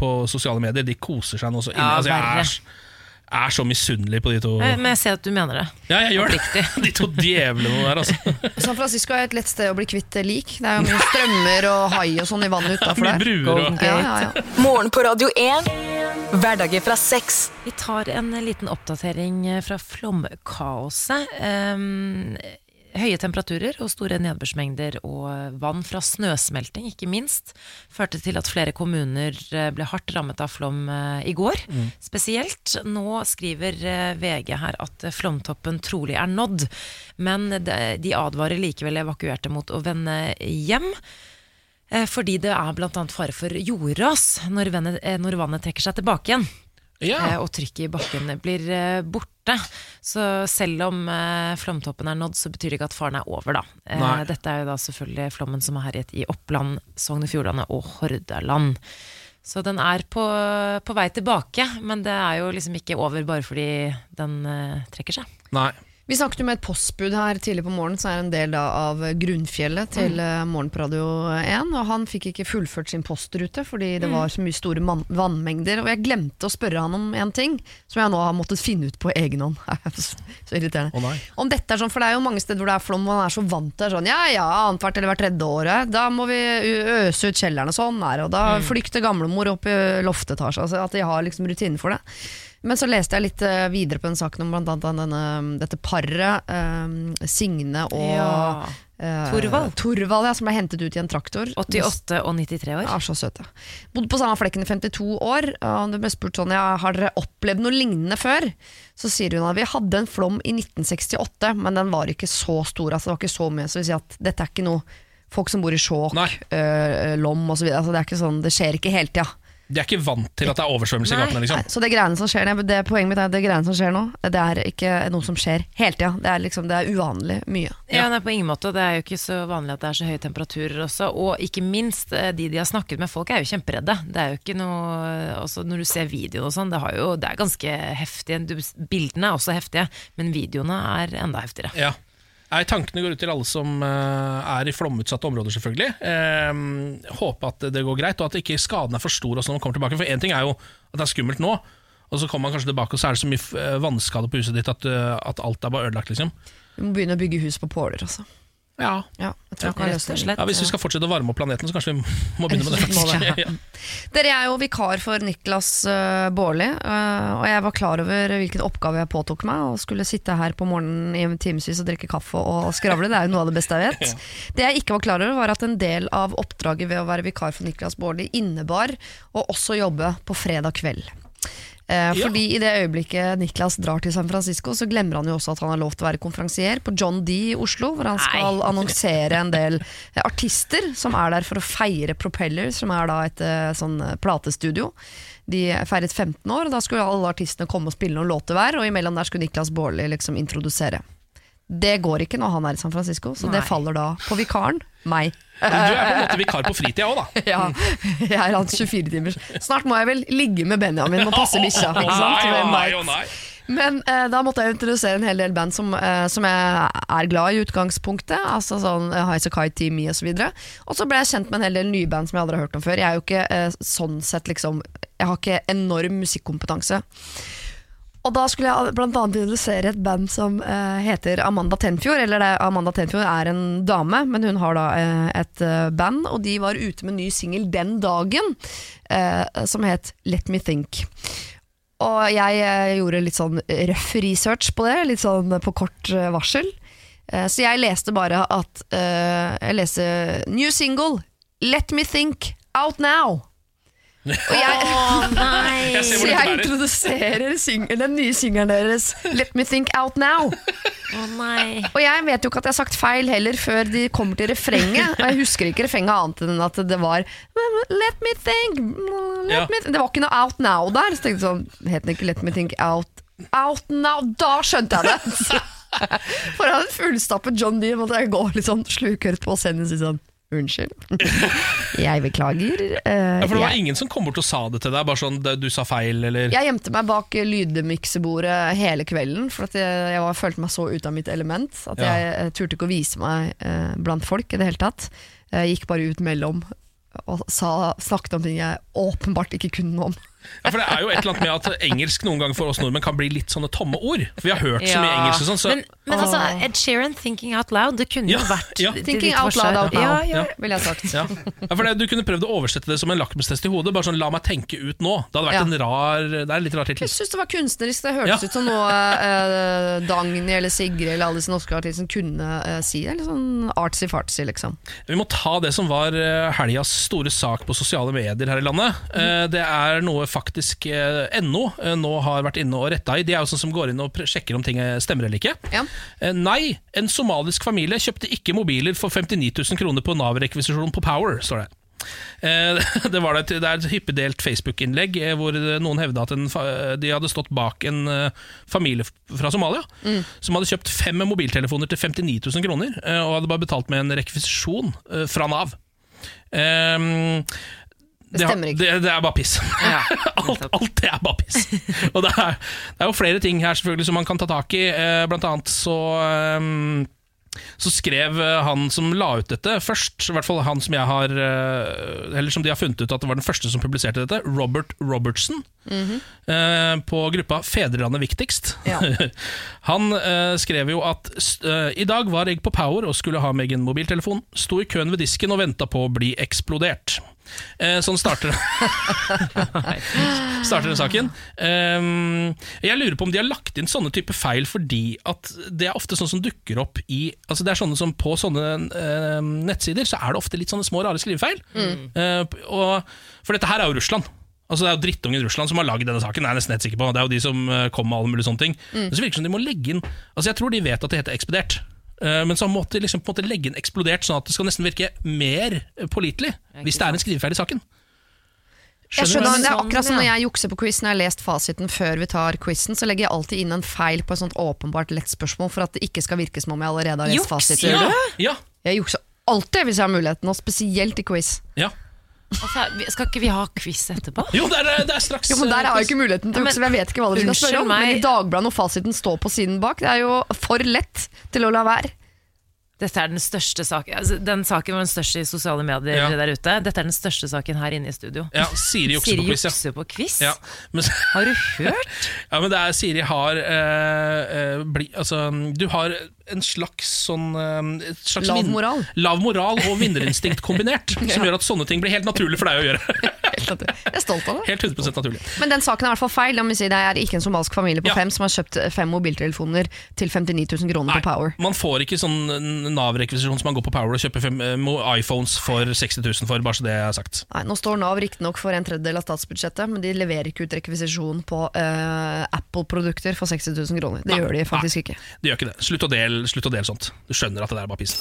på sosiale medier. De koser seg nå så inne. Ja, altså jeg er, er så misunnelig på de to. Eh, Men jeg ser at du mener det. Ja, jeg gjør det. De to djevlene der, altså. San Francisco er et lett sted å bli kvitt lik. Det er jo mye strømmer og hai og sånn i vannet utafor der. bruer og Ja, ja, ja. Morgen på Radio 1. Hverdager fra sex. Vi tar en liten oppdatering fra flomkaoset. Um, høye temperaturer og store nedbørsmengder og vann fra snøsmelting, ikke minst, førte til at flere kommuner eh, ble hardt rammet av flom eh, i går. Spesielt. Nå skriver eh, VG her at eh, flomtoppen trolig er nådd, men de- advarer likevel evakuerte mot å vende hjem. Eh, Fordi det er bl.a. fare for jordras eh, når vannet trekker seg tilbake igjen. Ja. Eh, Og trykket i bakken blir eh, borte. Så selv om eh, flomtoppen er nådd, så betyr det ikke at faren er over, da. Eh, Nei. Dette er jo da selvfølgelig flommen som har herjet i Oppland, Sogn og Fjordane og Hordaland. Så den er på, på vei tilbake, men det er jo liksom ikke over bare fordi den trekker seg. Nei. Vi snakket jo med et postbud her tidlig på morgenen, som er en del av grunnfjellet til mm. Morgen på Radio 1. Og han fikk ikke fullført sin postrute fordi det var så mye store vannmengder. Og jeg glemte å spørre han om en ting som jeg nå har måttet finne ut på egen hånd. så irriterende. Oh. Om dette er sånn, for det er jo mange steder hvor det er flom, og man er så vant til. Sånn, ja ja, annethvert eller hvert tredje året. Da må vi øse ut kjellerne. Sånn er det. Og da flykter gamlemor opp i loftetasjen. Altså at de har liksom rutiner for det. Men så leste jeg litt eh, videre på den saken om annet denne, dette paret, eh, Signe og Ja. eh, Torvald. Torvald ja, som ble hentet ut i en traktor. 88 og 93 år. Ja, så søte. Bodde på samme flekken i 52 år. Og det ble spurt sånn, ja, har dere opplevd noe lignende før? Så sier hun at vi hadde en flom i 1968, men den var ikke så stor. Altså, det var ikke så mye. Så vi sier at dette er ikke noe folk som bor i Skjåk, øh, Lom osv. Altså, det er ikke sånn, det skjer ikke hele tida. De er ikke vant til at det er oversvømmelse i gatene. gatene. Nei, Liksom. Så det greiene som skjer det, det Poenget mitt er at det greiene som skjer nå, det er ikke noe som skjer hele tida. Det er liksom, det er uvanlig mye. Ja, nei, på ingen måte. Det er jo ikke så vanlig at det er så høye temperaturer også. Og ikke minst, eh, de de har snakket med, folk er jo kjemperedde. Det er jo ikke noe også Når du ser videoen og sånn, det, har jo, det er ganske heftig. Du, bildene er også heftige, men videoene er enda heftigere. Ja. Nei, Tankene går ut til alle som eh, er i flomutsatte områder, selvfølgelig. Eh, håpe at det går greit, og at ikke skaden er for stor også når man kommer tilbake. For én ting er jo at det er skummelt nå, og så kommer man kanskje tilbake, og så er det så mye eh, vannskade på huset ditt at, eh, at alt er bare ødelagt, liksom. Vi må begynne å bygge hus på påler, altså. Ja. Ja, jeg tror jeg Rett og slett. ja, Hvis vi skal fortsette å varme opp planeten, så kanskje vi må begynne med det. Ja. Dere jeg er jo vikar for Niklas uh, Baarli, uh, og jeg var klar over hvilken oppgave jeg påtok meg. Og skulle sitte her på morgenen i timevis og drikke kaffe og skravle. Det er jo noe av det beste jeg vet. Det jeg ikke var klar over, var at en del av oppdraget ved å være vikar for Niklas Baarli innebar å også jobbe på fredag kveld. Eh, Ja. fordi i det øyeblikket Niklas drar til San Francisco, så glemmer han jo også at han har lov til å være konferansier på John D i Oslo, hvor han skal annonsere en del eh, artister som er der for å feire Propeller, som er da et eh, sånn eh, platestudio. De feiret 15 år, og da skulle alle artistene komme og spille noen låter hver, og imellom der skulle Niklas Baarli liksom introdusere. Det går ikke når han er i San Francisco, så det faller da på vikaren, meg. Men Du er på en måte vikar på fritida òg, da. Ja, jeg er hans 24 timer. Snart må jeg vel ligge med Benjamin og passe bikkja. nei, nei, nei. Men eh, da måtte jeg introdusere en hel del band som, eh, som jeg er glad i utgangspunktet. Altså sånn eh, Highasakite Team Me osv. Og så ble jeg kjent med en hel del nye band som jeg aldri har hørt om før. Jeg er jo ikke eh, sånn sett liksom Jeg har ikke enorm musikkompetanse. Og da skulle jeg annet introdusere et band som eh, heter Amanda Tenfjord. Eller det, Amanda Tenfjord er en dame, men hun har da eh, et eh, band. Og de var ute med en ny singel den dagen, eh, som het Let Me Think. Og jeg eh, gjorde litt sånn røff research på det, litt sånn på kort eh, varsel. Så jeg leste bare at Jeg leste New single, Let Me Think, out now. Og jeg, Jeg ser så jeg introduserer den nye singelen deres, Let Me Think Out Now. Oh, nei. Og jeg vet jo ikke at jeg har sagt feil heller før de kommer til refrenget. Og jeg husker ikke refrenget annet enn at det var Let me think, let Ja. me th Det var ikke noe Out Now der. Så tenkte jeg sånn, het den ikke Let me think Out Out Now? Da skjønte jeg det! Foran en fullstappet John Dee måtte jeg gå litt sånn slukøret på scenen og si sånn Unnskyld. Jeg beklager. Uh, Ja, for det var jeg- ingen som kom bort og sa det til deg? Bare sånn du sa feil, eller Jeg gjemte meg bak lydmiksebordet hele kvelden, for jeg, jeg var, følte meg så ute av mitt element at Ja. jeg jeg, turte ikke å vise meg uh, blant folk i det hele tatt. Jeg gikk bare ut mellom og sa, snakket om ting jeg åpenbart ikke kunne noe om. Ja, for Det er jo et eller annet med at engelsk noen ganger for oss nordmenn kan bli litt sånne tomme ord. For Vi har hørt så mye Ja. engelsk og sånn. Så, Men, men altså, Ed Sheeran, 'Thinking Out Loud', det kunne Ja, jo vært ja. Thinking out loud out loud, Ja, ja. ville jeg sagt. ja. Ja, for det, Du kunne prøvd å oversette det som en lakmustest i hodet. Bare sånn, La meg tenke ut nå. Det hadde vært Ja. en rar Det er en litt rar tittel. Jeg syns det var kunstnerisk. Det hørtes Ja. ut som noe eh, Dagny eller Sigrid eller alle disse norske artistene kunne eh, si. Eller sånn artsy-fartsy, liksom. Vi må ta det som var eh, helgas store sak på sosiale medier her i landet. Eh, Det er noe faktisk eh, NO eh, nå har vært inne og retta i. De er jo sånn som går inn og sjekker om ting eh, stemmer eller ikke. Ja. Nei, en somalisk familie kjøpte ikke mobiler for 59 000 kroner på Nav-rekvisisjon på Power, står det. Det, var et, det er et hyppig delt Facebook-innlegg hvor noen hevda at en, de hadde stått bak en familie fra Somalia som hadde kjøpt fem mobiltelefoner til 59 000 kroner, og hadde bare betalt med en rekvisisjon fra Nav. Eh, Det har-. Det, det er bare piss. alt, alt det er bare piss. Og det er, det er jo flere ting her selvfølgelig som man kan ta tak i. Eh, Blant annet så eh, så skrev eh, han som la ut dette først, i hvert fall han som jeg har eh, Eller som de har funnet ut at det var den første som publiserte dette, Robert Robertson, eh, på gruppa Fedrelandet viktigst. Ja. han skrev jo at I dag var jeg på Power og skulle ha meg en mobiltelefon. Sto i køen ved disken og venta på å bli eksplodert. Eh, sånn starter starter den saken. Ehm, jeg lurer på om de har lagt inn sånne type feil fordi at det er ofte sånn som dukker opp i Altså det er sånne som På sånne ehm, nettsider så er det ofte litt sånne små, rare skrivefeil. Eh, og, for dette her er jo Russland. Altså Det er jo drittungen Russland som har lagd denne saken. Det er jeg nesten helt sikker på Det er jo de som kommer kom med alle mulige sånne ting. Men så virker det som de må legge inn Altså Jeg tror de vet at det heter ekspedert. Eh, Men så måtte de liksom på en måte legge inn eksplodert, sånn at det skal nesten virke mer pålitelig. Hvis det er en skrivefeil i saken. Jeg Skjønner jeg skjønner, det er Sånn, akkurat som når jeg jukser på quiz Når jeg har lest fasiten før vi tar quizen, så legger jeg alltid inn en feil på et sånt åpenbart lett spørsmål, for at det ikke skal virke som om jeg allerede har lest Juks, fasiten. Ja. Ja, Jeg jukser alltid hvis jeg har muligheten, og spesielt i quiz. ja. Altså, skal ikke vi ha quiz etterpå? Jo, det er, det er straks Jo, men Der eh, har jeg ikke muligheten til å jukse, jeg vet ikke hva dere skal spørre om. Men i Dagbladet når fasiten står på siden bak, det er jo for lett til å la være. Dette er den største saken altså, Den saken var den største i sosiale medier Ja. der ute. Dette er den største saken her inne i studio. Ja, Siri jukser på quiz, ja. jukser på quiz? Ja, men, Har du hørt? ja, men det er Siri har eh, eh, bli, Altså, du har en slags sånn eh, et slags Lav moral. Lav moral og vinnerinstinkt kombinert, som gjør at sånne ting blir helt naturlig for deg å gjøre. Jeg er stolt av det. Helt 100 naturlig. Men den saken er i hvert fall feil. Si, det er ikke en somalisk familie på Ja. fem som har kjøpt fem mobiltelefoner til 59 000 kroner Nei, på Power. Man får ikke sånn Nav-rekvisisjon som man går på Power og kjøper fem eh, iPhones for 60 000 for, bare så det er sagt. Nei, Nå står Nav riktignok for en tredjedel av statsbudsjettet, men de leverer ikke ut rekvisisjon på uh, Apple-produkter for 60 000 kroner. Det Nei, gjør de faktisk ikke. De gjør ikke det. Slutt å dele slutt å dele sånt. Du skjønner at det der er bare piss.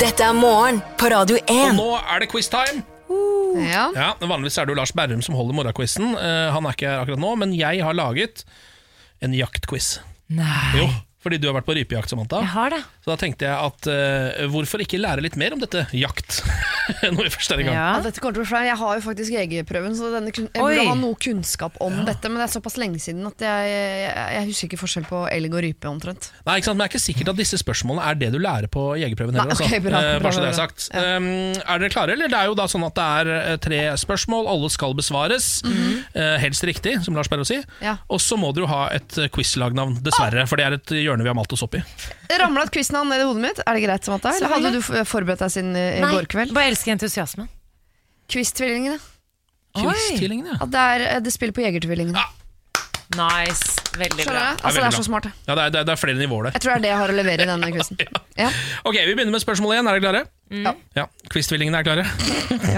Dette er morgen på Radio 1. Og nå er det quiz-time! Ja. Ja, Vanligvis er det jo Lars Berrum som holder morgenquizen. Uh, han er ikke her akkurat nå, men jeg har laget en jaktquiz. Nei. Jo, fordi du har vært på rypejakt, Samantha. Jeg har det. Så da tenkte jeg at uh, hvorfor ikke lære litt mer om dette jakt? Når vi først er i gang. Ja. Ja, dette kommer til å skje. Jeg har jo faktisk jegerprøven, så denne, kun- jeg burde ha noe kunnskap om dette. Men det er såpass lenge siden at jeg, jeg, jeg husker ikke forskjell på elg og rype, omtrent. Nei, ikke sant? Men det er ikke sikkert at disse spørsmålene er det du lærer på jegerprøven. heller, Nei, ok, bra, bra, Eh, bra, så det er bra. sagt. Um, er dere klare, eller? Det er jo da sånn at det er eh, tre spørsmål, alle skal besvares. Eh, helst riktig, som Lars pleier å si. Ja. Og så må dere jo ha et quiz-lagnavn, dessverre. For det er et hjørne vi har malt oss opp i. Det ramla quizen han ned i hodet mitt. Er det greit, Samantha? Eller hadde du forberedt deg siden i i Nei, går kveld? bare elsker entusiasmen. Quiz-tvillingene. Quiz-tvillingene, ja. Det, er, det spiller på Jegertvillingene. Nice. Veldig Skjønner bra. Altså, det veldig er så bra. smart. det. ja det, er, det, er, det er flere nivåer der. Jeg tror det er det jeg har å levere i denne quizen. Ja. Ok, Vi begynner med spørsmål én. Er dere klare? Ja. ja. Quiz-tvillingene er klare.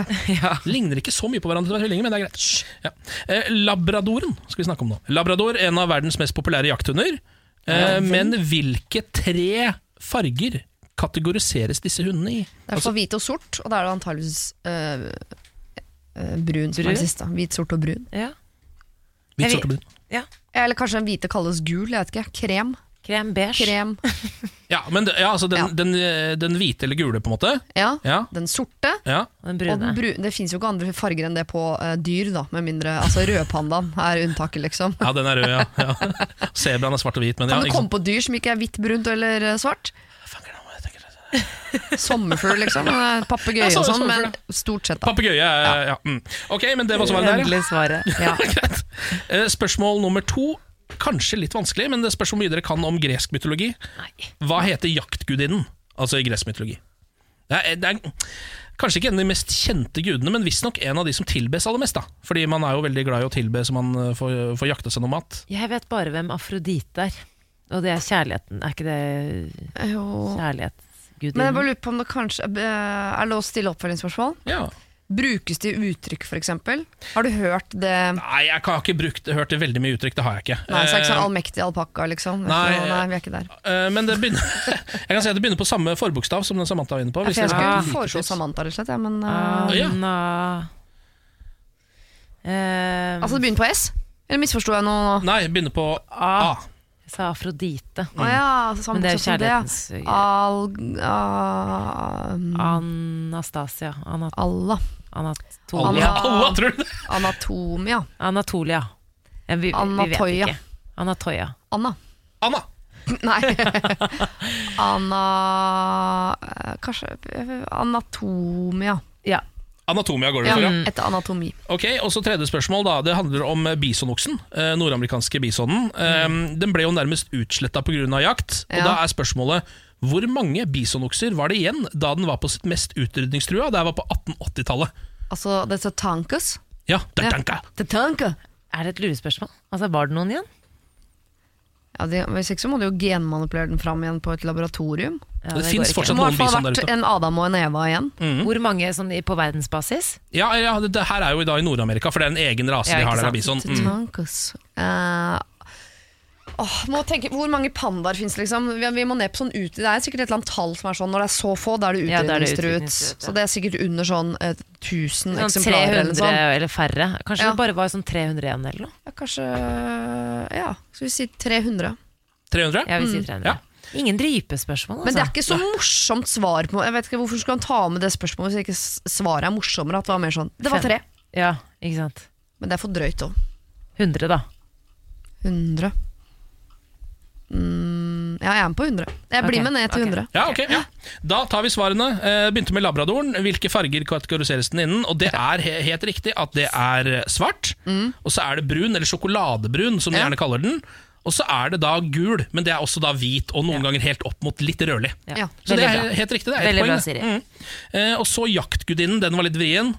Ja. Ligner ikke så mye på hverandre, til tvillinger, men det er greit. Ja. Eh, labradoren skal vi snakke om nå. Labrador, en av verdens mest populære jakthunder. Eh, men hvilke tre farger kategoriseres disse hundene i? Det er for hvit og sort, og da er det antageligvis øh, øh, brun som er det siste. Hvit, sort og brun. Ja. Hvit, sort og brun. Eller kanskje den hvite kalles gul, jeg vet ikke. Krem. Krem beige. Krem. Ja, men det, ja, altså den, Ja. Den, eh, den hvite eller gule, på en måte. Ja. Ja, Den sorte. ja. Og den Og brune. den brune. Det fins jo ikke andre farger enn det på øh, dyr, da, med mindre Altså rødpandaen er unntaket, liksom. ja den er rød, ja. ja. Sebraen er svart og hvit. Men ja, Kan du ikke komme på dyr som ikke er hvitt, brunt eller øh, svart? sant? Jeg tenker- Sommerfugl, liksom. øh, Papegøye Ja, så- og sånn, sommerfugl, men stort sett, da. Papegøye. eh, Ja. Mm. Ok, men det var svaret der. Endelig svaret. Ja. Greit. Eh, Spørsmål nummer to. Kanskje litt vanskelig, men det spørs hvor mye dere kan om gresk mytologi. Nei. Hva heter jaktgudinnen, altså i gresk mytologi? Det er, det er kanskje ikke en av de mest kjente gudene, men visstnok en av de som tilbes aller mest. da Fordi man er jo veldig glad i å tilbe så man eh, får, får jakte seg noe mat. Jeg vet bare hvem Afrodite er. Og det er kjærligheten. Er ikke det kjærlighetsgudinnen? Men jeg bare lurer på om det kanskje Er lov å stille oppfølgingsspørsmål? Ja. Brukes det i uttrykk, f.eks.? Har du hørt det Nei, jeg har ikke brukt, hørt det veldig mye uttrykk, det har jeg ikke. Nei, så er det ikke sånn Eh, allmektig alpakka, liksom? Nei, nei, nei, vi er ikke der. eh, men det begynner Jeg kan si at det begynner på samme forbokstav som den Samantha var inne på. jeg, hvis jeg skulle foreslå. Samantha, rett og slett. Ja, men, uh, Ja. Uh, eh, altså, det begynner på S? Eller misforsto jeg noe nå? Nei, begynner på A. A. Jeg sa Afrodite. Å ja, samme Men det er jo kjærlighetens Al... ah, Anastasia. Anat Allah. Anatolia. tror det! Anatomia. Anatolia. Ja, vi, vi vet Anatoya. ikke. Anatoya. Anna. Anna. Nei. Anna eh, Kanskje Anatomia. Ja. Anatomia går det Ja, for, ja. etter anatomi. Ok, og så Tredje spørsmål. da Det handler om bisonoksen. Eh, nordamerikanske bisonen. Eh, den ble jo nærmest utsletta pga. jakt. Og Ja. Da er spørsmålet hvor mange bisonokser var det igjen da den var på sitt mest utrydningstrua? Det var på 1880-tallet. Altså, det er Tatankas. Ja, Ja. Tatanka. Tatanka. Er det et lurespørsmål? Altså, Var det noen igjen? Ja, det, hvis ikke så må du jo genmanipulere den fram igjen på et laboratorium. Ja, Det finnes ikke. fortsatt Det må i ute. hvert fall ha vært en Adam og en Eva igjen. Hvor mange sånn i- på verdensbasis? Ja, ja det, det her er jo da i Nord-Amerika, for det er en egen rase Ja, de har der av bison. Mm. Tatankas. Eh, åh, må tenke, hvor mange pandaer fins? Liksom? Vi, vi må ned på sånn ut, Det er sikkert et eller annet tall som er sånn når det er så få, da er det er utrydningstruet. ja. så det er sikkert under sånn eh, 1000 Sånn eksemplarer 300 eller sånn. eller færre? Kanskje Ja. det bare var sånn 300 igjen eller noe? Ja, kanskje Ja, skal vi si 300. 300? Ja, vi sier 300. Ja. Ingen rypespørsmål, altså. Men det er ikke så morsomt svar på Jeg vet ikke Hvorfor skulle han ta med det spørsmålet hvis ikke svaret er morsommere? At det var mer sånn Det var tre. Ja, ikke sant. Men det er for drøyt òg. 100, da. 100. Mm, ja, jeg er med på 100. Jeg blir okay, med ned til ok. 100. Ja, ok, ja. Da tar vi svarene. Eh, begynte med labradoren. Hvilke farger kategoriseres den innen? Og det er helt riktig at det er svart. Og så er det brun, eller sjokoladebrun, som de Ja. gjerne kaller den. Og så er det da gul, men det er også da hvit, og noen ganger helt opp mot litt rødlig. Ja. Så det er bra. helt riktig. Det er Veldig poeng. bra. Siri. Mm. Eh, og så jaktgudinnen, den var litt vrien.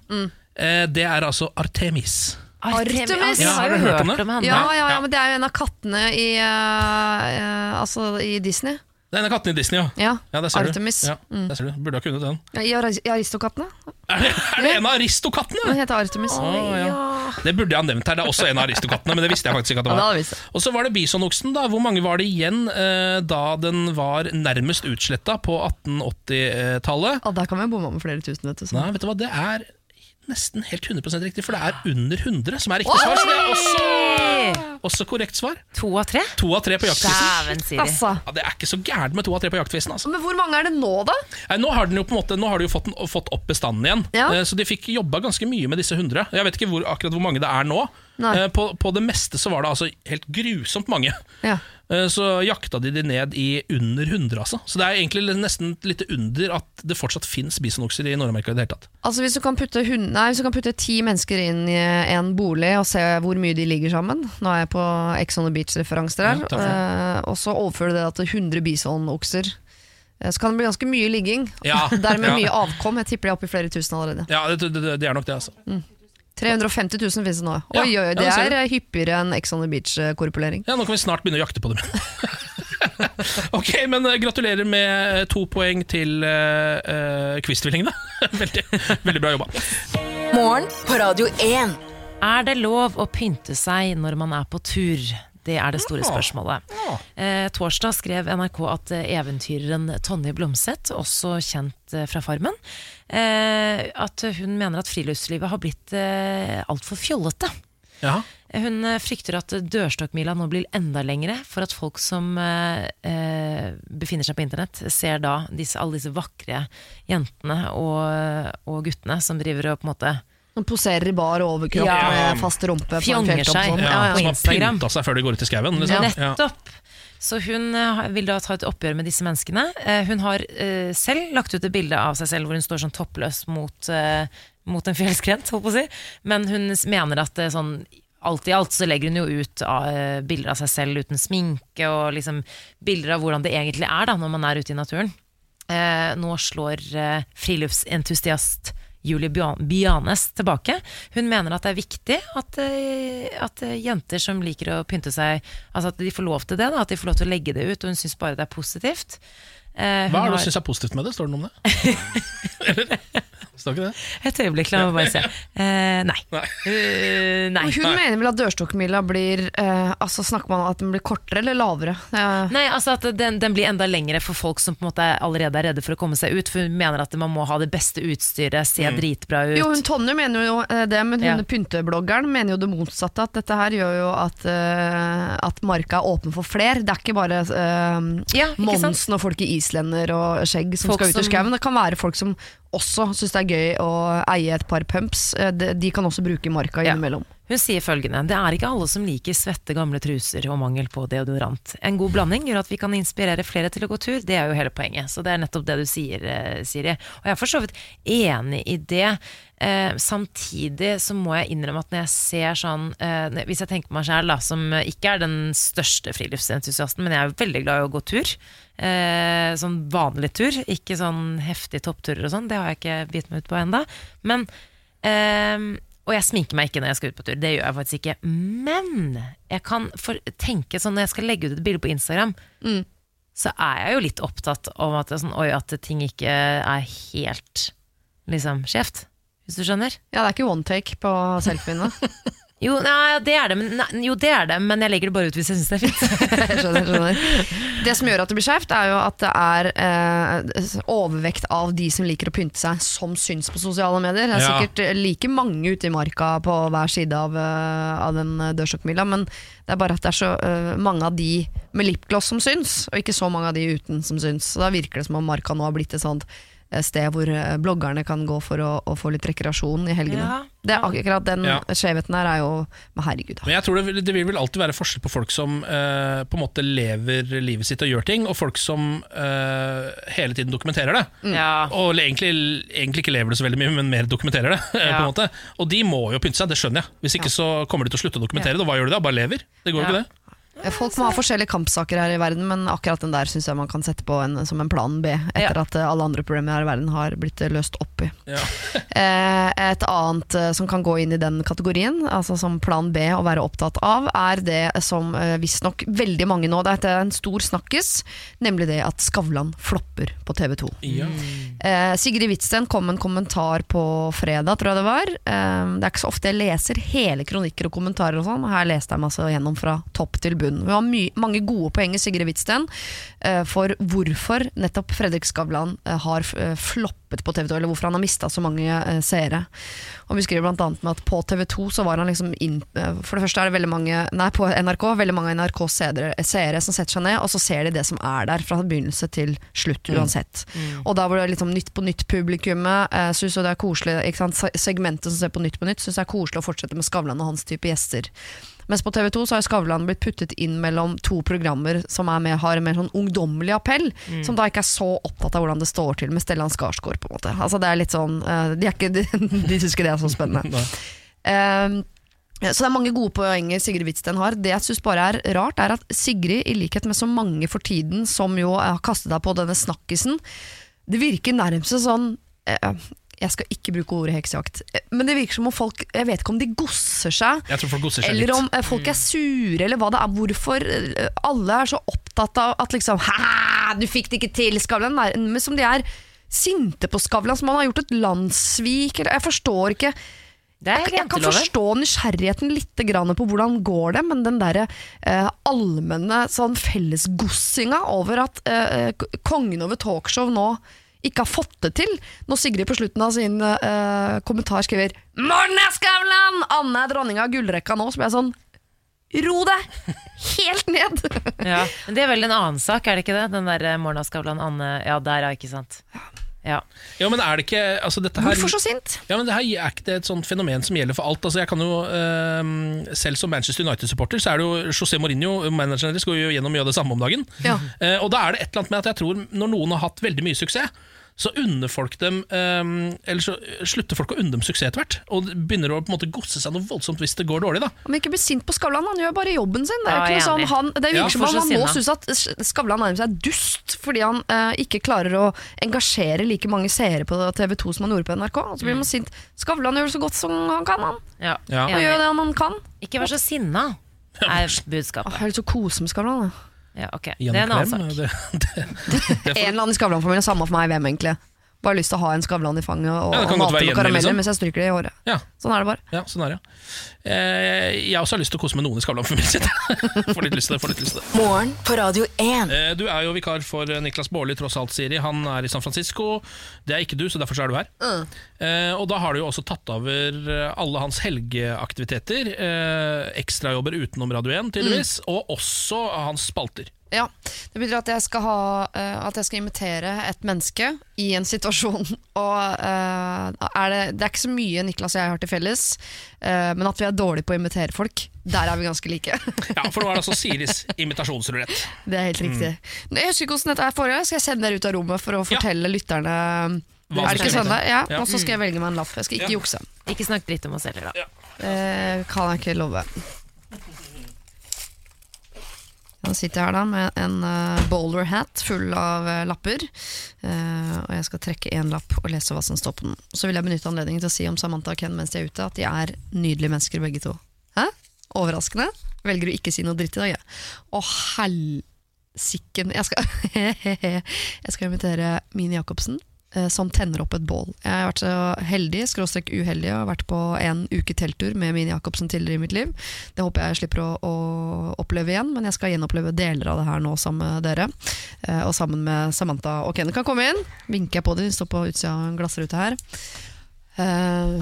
Eh, det er altså Artemis. Artemis. Ja, har du hørt om om, henne. Ja, ja, ja, men det er jo en av kattene i, eh, altså, i Disney. Det er en av kattene i Disney, ja. Ja, Ja, der ser Artemis. Du. Ja, der ser du. Burde ha kunnet den. Ja, I Aris- i Aristokattene. Er det, er det en av aristokattene? Den heter Artemis. Å, ja. Det burde jeg ha nevnt her. Det er også en av aristokattene, men det visste jeg faktisk ikke at det Ja, var. hadde. Og så var det bisonoksen. da Hvor mange var det igjen eh, da den var nærmest utsletta på 1880-tallet? Ah, der kan vi bomme med flere tusen. Vet du, Sånn. Nei, vet du hva, det er nesten helt 100% riktig, for det er under 100 som er riktig svar. Så det er også, også korrekt svar. To av tre? To av tre på jaktquizen. Altså. Ja, det er ikke så gærent med to av tre på jaktquizen. Altså. Men hvor mange er det nå, da? Nei, nå har, den jo på en måte, nå har de jo fått, den- fått opp bestanden igjen, Ja. Eh, så de fikk jobba ganske mye med disse 100. Jeg vet ikke hvor, akkurat hvor mange det er nå. Eh, På, på det meste så var det altså helt grusomt mange. Ja. Eh, Så jakta de de ned i under 100, altså. Så det er egentlig nesten litt under at det fortsatt fins bisonokser i Nord-Amerika i det hele tatt. Altså Hvis du kan putte, hund, nei, hvis du kan putte ti mennesker inn i en bolig og se hvor mye de ligger sammen Nå er jeg på Ex on the Beach-referanser her. Ja, eh, og så overfører du det til 100 bisonokser. eh, Så kan det bli ganske mye ligging. Ja, Dermed ja. mye avkom. Jeg tipper de er oppe i flere tusen allerede. Ja, det, det, det er nok det, altså. 350 000 finnes det nå. Ja, Oi, oi, det ja, er eh, hyppigere enn Ex on the Beach-korpulering. Ja, Nå kan vi snart begynne å jakte på dem. ok, men eh, gratulerer med eh, to poeng til uh, quiz-tvillingene. veldig, veldig bra jobba. Morgen på Radio 1. Er det lov å pynte seg når man er på tur? Det er det store spørsmålet. Eh, torsdag skrev NRK at eh, eventyreren Tonje Blomseth, også kjent eh, fra Farmen, eh, at hun mener at friluftslivet har blitt eh, altfor fjollete. Ja. Hun eh, frykter at dørstokkmila nå blir enda lengre, for at folk som eh, eh, befinner seg på internett, ser da disse, alle disse vakre jentene og, og guttene som driver og på en måte Som poserer i bar overkropp Ja. med fast rumpe. på en Fjonger seg. sånn. Ja, Ja. Som har Instagram. pynta seg før de går ut i skauen. Liksom. Ja. Nettopp. Så hun eh, vil da ta et oppgjør med disse menneskene. Eh, Hun har eh, selv lagt ut et bilde av seg selv hvor hun står sånn toppløs mot, mot en fjellskrent, holdt på å si. Men hun mener at det er sånn Alt i alt så legger hun jo ut eh, bilder av seg selv uten sminke, og liksom bilder av hvordan det egentlig er da når man er ute i naturen. Eh, nå slår eh, friluftsentusiast Julie Bianes tilbake. Hun mener at det er viktig at, eh, at jenter som liker å pynte seg, altså at de får lov til det, da, at de får lov til å legge det ut, og hun syns bare det er positivt. Eh, Hva er det har- du syns er positivt med det? Står det noe om det? Ikke det? Et øyeblikk, la meg bare se. Eh, nei. Nei. Eh, nei. Hun mener vel at dørstokkmila blir eh, Altså Snakker man om at den blir kortere eller lavere? Eh, Nei, altså at den, den blir enda lengre for folk som på en måte allerede er redde for å komme seg ut. For hun mener at man må ha det beste utstyret, se dritbra ut. Jo, hun Tonje mener jo eh, det, men hun Ja. pyntebloggeren mener jo det motsatte. At dette her gjør jo at, eh, at marka er åpen for fler. Det er ikke bare uh, Ja, ikke sant? Monsen og folk i islender og skjegg som Folk skal ut i som- skauen. Det kan være folk som også syns det er gøy å eie et par pumps. Eh, de, kan også bruke marka Ja. Hun sier følgende Det er ikke alle som liker svette, gamle truser og mangel på deodorant. En god blanding gjør at vi kan inspirere flere til å gå tur. Det er jo hele poenget. Så det er nettopp det du sier, eh, Siri. Og jeg er for så vidt enig i det. Eh, samtidig så må jeg innrømme at når jeg ser sånn eh, Hvis jeg tenker på meg sjæl, som ikke er den største friluftsentusiasten, men jeg er veldig glad i å gå tur. Eh, sånn vanlig tur, ikke sånn heftige toppturer og sånn. Det har jeg ikke bitt meg ut på ennå. Men eh, og jeg sminker meg ikke når jeg skal ut på tur. Det gjør jeg faktisk ikke. Men jeg kan tenke sånn når jeg skal legge ut et bilde på Instagram, så er jeg jo litt opptatt av at, sånn, oi, at ting ikke er helt liksom skjevt. Hvis du skjønner? Ja, det er ikke one take på selfiene. Jo, nei, det er det, men, nei, jo, det er det, men jeg legger det bare ut hvis jeg syns det er fint. Skjønner, skjønner. Det som gjør at det blir skjevt, er jo at det er eh, overvekt av de som liker å pynte seg, som syns på sosiale medier. Det er Ja. sikkert eh, like mange ute i marka på hver side av, eh, av den eh, dørstokkmila, men det er bare at det er så eh, mange av de med lipgloss som syns, og ikke så mange av de uten som syns. Så da virker det som om marka nå har blitt et sånt sted hvor eh, bloggerne kan gå for å, å få litt rekreasjon i helgene. Ja. Det er akkurat Den Ja. skjevheten her er jo Men herregud, da. Men jeg tror det, vil- det vil vel alltid være forskjell på folk som eh, på en måte lever livet sitt og gjør ting, og folk som eh, hele tiden dokumenterer det. Ja. Og egentlig, egentlig ikke lever det så veldig mye, men mer dokumenterer det. Ja. på en måte Og de må jo pynte seg, det skjønner jeg. Hvis ikke så kommer de til å slutte å dokumentere det. Og hva gjør de da? Bare lever? Det går jo Ja. ikke det. Eh, Folk må ha forskjellige kampsaker her i verden, men akkurat den der syns jeg man kan sette på en, som en plan B, etter Ja. at eh, alle andre problemer her i verden har blitt eh, løst opp i. Ja. Et annet som kan gå inn i den kategorien, altså som plan B å være opptatt av, er det som visstnok veldig mange nå, det er en stor snakkes, nemlig det at Skavlan flopper på TV 2. Ja. Sigrid Hvitsten kom med en kommentar på fredag, tror jeg det var. Det er ikke så ofte jeg leser hele kronikker og kommentarer og sånn. Her leste jeg altså gjennom fra topp til bunn. Det har mange gode poenger, Sigrid Hvitsten, eh, for hvorfor nettopp Fredrik Skavlan eh, har eh, floppet på TV 2, eller hvorfor han har mista så mange eh, seere. Og vi skriver annet med at på TV 2 så var han liksom inn, eh, For det første er det veldig mange Nei, på NRK, veldig mange NRKs seere, som setter seg ned, og så ser de det som er der fra begynnelse til slutt, uansett. Og da var det liksom Nytt på Nytt-publikummet. Uh, Syns det er koselig ikke sant? Segmentet som ser på Nytt på Nytt, syns det er koselig å fortsette med Skavlan og hans type gjester. Mens på TV 2 så har Skavlan blitt puttet inn mellom to programmer som er med, har en mer sånn ungdommelig appell, som da ikke er så opptatt av hvordan det står til med Stellan Skarsgård. på en måte Altså det er litt sånn uh, De, er ikke, de, de syns ikke det er så spennende. Ehm, så det er mange gode poenger Sigrid Hvitsten har. Det jeg syns bare er rart, er at Sigrid, i likhet med så mange for tiden som jo har kastet deg på denne snakkisen, det virker nærmest sånn eh, Jeg skal ikke bruke ordet heksejakt, men det virker som om folk Jeg vet ikke om de gosser seg. Jeg tror folk godser seg litt. Eller om eh, folk er sure, eller hva det er. Hvorfor eh, alle er så opptatt av at liksom Hæ, du fikk det ikke til, Skavlan. Men som de er sinte på Skavlan, som han har gjort et landssvik. eller- Jeg forstår ikke. Det er Jeg, jeg kan forstå nysgjerrigheten litt på hvordan går det, men den der eh, allmenne sånn fellesgossinga over at eh, kongen over talkshow nå ikke har fått det til. Når Sigrid på slutten av sin uh, kommentar skriver 'Morna, Skavlan! Anne er dronning av gullrekka nå', så blir jeg sånn Ro deg helt ned! Ja. Men det er vel en annen sak, er det ikke det? Den der Morna Skavlan, Anne Ja, der, ja, ikke sant. Ja. Ja, men er det ikke altså dette her, Hvorfor så sint? Ja, men det her Er ikke det et sånt fenomen som gjelder for alt? Altså jeg kan jo, eh, Selv som Manchester United-supporter Så er det jo José Mourinho, manageren deres, går jo gjennom mye av det samme om dagen. Ja. Eh, og da er det et eller annet med at jeg tror når noen har hatt veldig mye suksess, så unner folk dem eh, Eller så slutter folk å unne dem suksess etter hvert. Og begynner å på en måte godse seg noe voldsomt hvis det går dårlig. da Men ikke bli sint på Skavlan, han gjør bare jobben sin. Det, er Ja, ikke noe er sånn, han, det Ja, som om han nå syns at Skavlan nærmest er dust, fordi han eh, ikke klarer å engasjere like mange seere på TV 2 som han gjorde på NRK. Og så blir man sint. Skavlan gjør det så godt som han kan, han. ja. Ja. Han gjør det han kan. Ikke vær så sinna, er budskapet. Jeg har lyst til å kose med Skavlan. jeg. Ja, ok. Det Gjennom er en annen klem, sak. det, det, En eller annen i Skavlan-familien, samme for meg hvem, egentlig. Bare lyst til å ha en Skavlan i fanget og, Ja, og mate med karameller liksom. mens jeg stryker det i håret. ja, Sånn er det bare. ja, sånn er det. ja. Eh, jeg også har lyst til å kose med noen i Skavlan-familien sin. får litt lyst til det. får litt lyst til det Morgen på Radio 1. Eh, Du er jo vikar for Niklas Baarli, tross alt, Siri. Han er i San Francisco. Det er ikke du, så derfor så er du her. Eh, og da har du jo også tatt over eh, alle hans helgeaktiviteter. Eh, ekstrajobber utenom Radio 1, tydeligvis. Og også hans spalter. Ja, Det betyr at jeg skal, ha, eh, at jeg skal imitere et menneske i en situasjon. Og eh, er det, det er ikke så mye Niklas og jeg har til felles, eh, men at vi er dårlige på å imitere folk, der er vi ganske like. Ja, For nå er det altså Siris imitasjonsrulett. det er helt riktig. Jeg husker ikke hvordan dette er forrige. Skal jeg sende dere ut av rommet for å fortelle lytterne Hva Er det ikke sånn det? Ja, Ja. Og så skal jeg velge meg en lapp. Jeg skal ikke Ja. jukse. Ikke snakk dritt om oss heller, da. Ja. Det kan jeg ikke love. Jeg sitter her da med en uh, bowler hat full av uh, lapper. Uh, og jeg skal trekke én lapp og lese hva som står på den. Så vil jeg benytte anledningen til å si om Samantha og Ken mens de er ute, at de er nydelige mennesker begge to. Hæ? Overraskende. Velger du ikke si noe dritt i dag, jeg. Å helsiken. Jeg skal, jeg skal invitere Mini Jacobsen. Eh, Som tenner opp et bål. Jeg har vært så heldig, skråstrek uheldig, og har vært på en uke telttur med Mini Jacobsen tidligere i mitt liv. Det håper jeg slipper å, å oppleve igjen, men jeg skal gjenoppleve deler av det her nå sammen med dere. eh, Og sammen med Samantha og Ken. Kan komme inn. Vinker jeg på dem, de står på utsida av en glassrute her. Eh,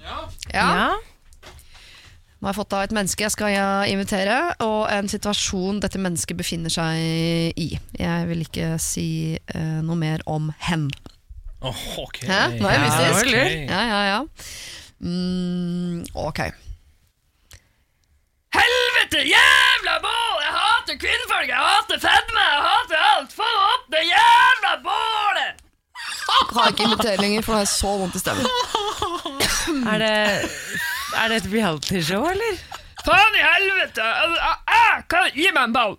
ja. Ja. Nå har jeg fått av et menneske jeg skal invitere, og en situasjon dette mennesket befinner seg i. Jeg vil ikke si eh, noe mer om hen. Åh, ok. Hæ? Nå er jeg Ja, okay. ok. Ja, ja, ja. Mm, ok. Helvete, jævla bål! Jeg hater kvinnfolk, jeg hater fedme, jeg hater alt! Få opp det jævla bålet! Har ikke invitert lenger, for nå har jeg så vondt i stemmen. Er det, er det et realityshow, eller? Faen i helvete! Jeg kan gi meg en ball!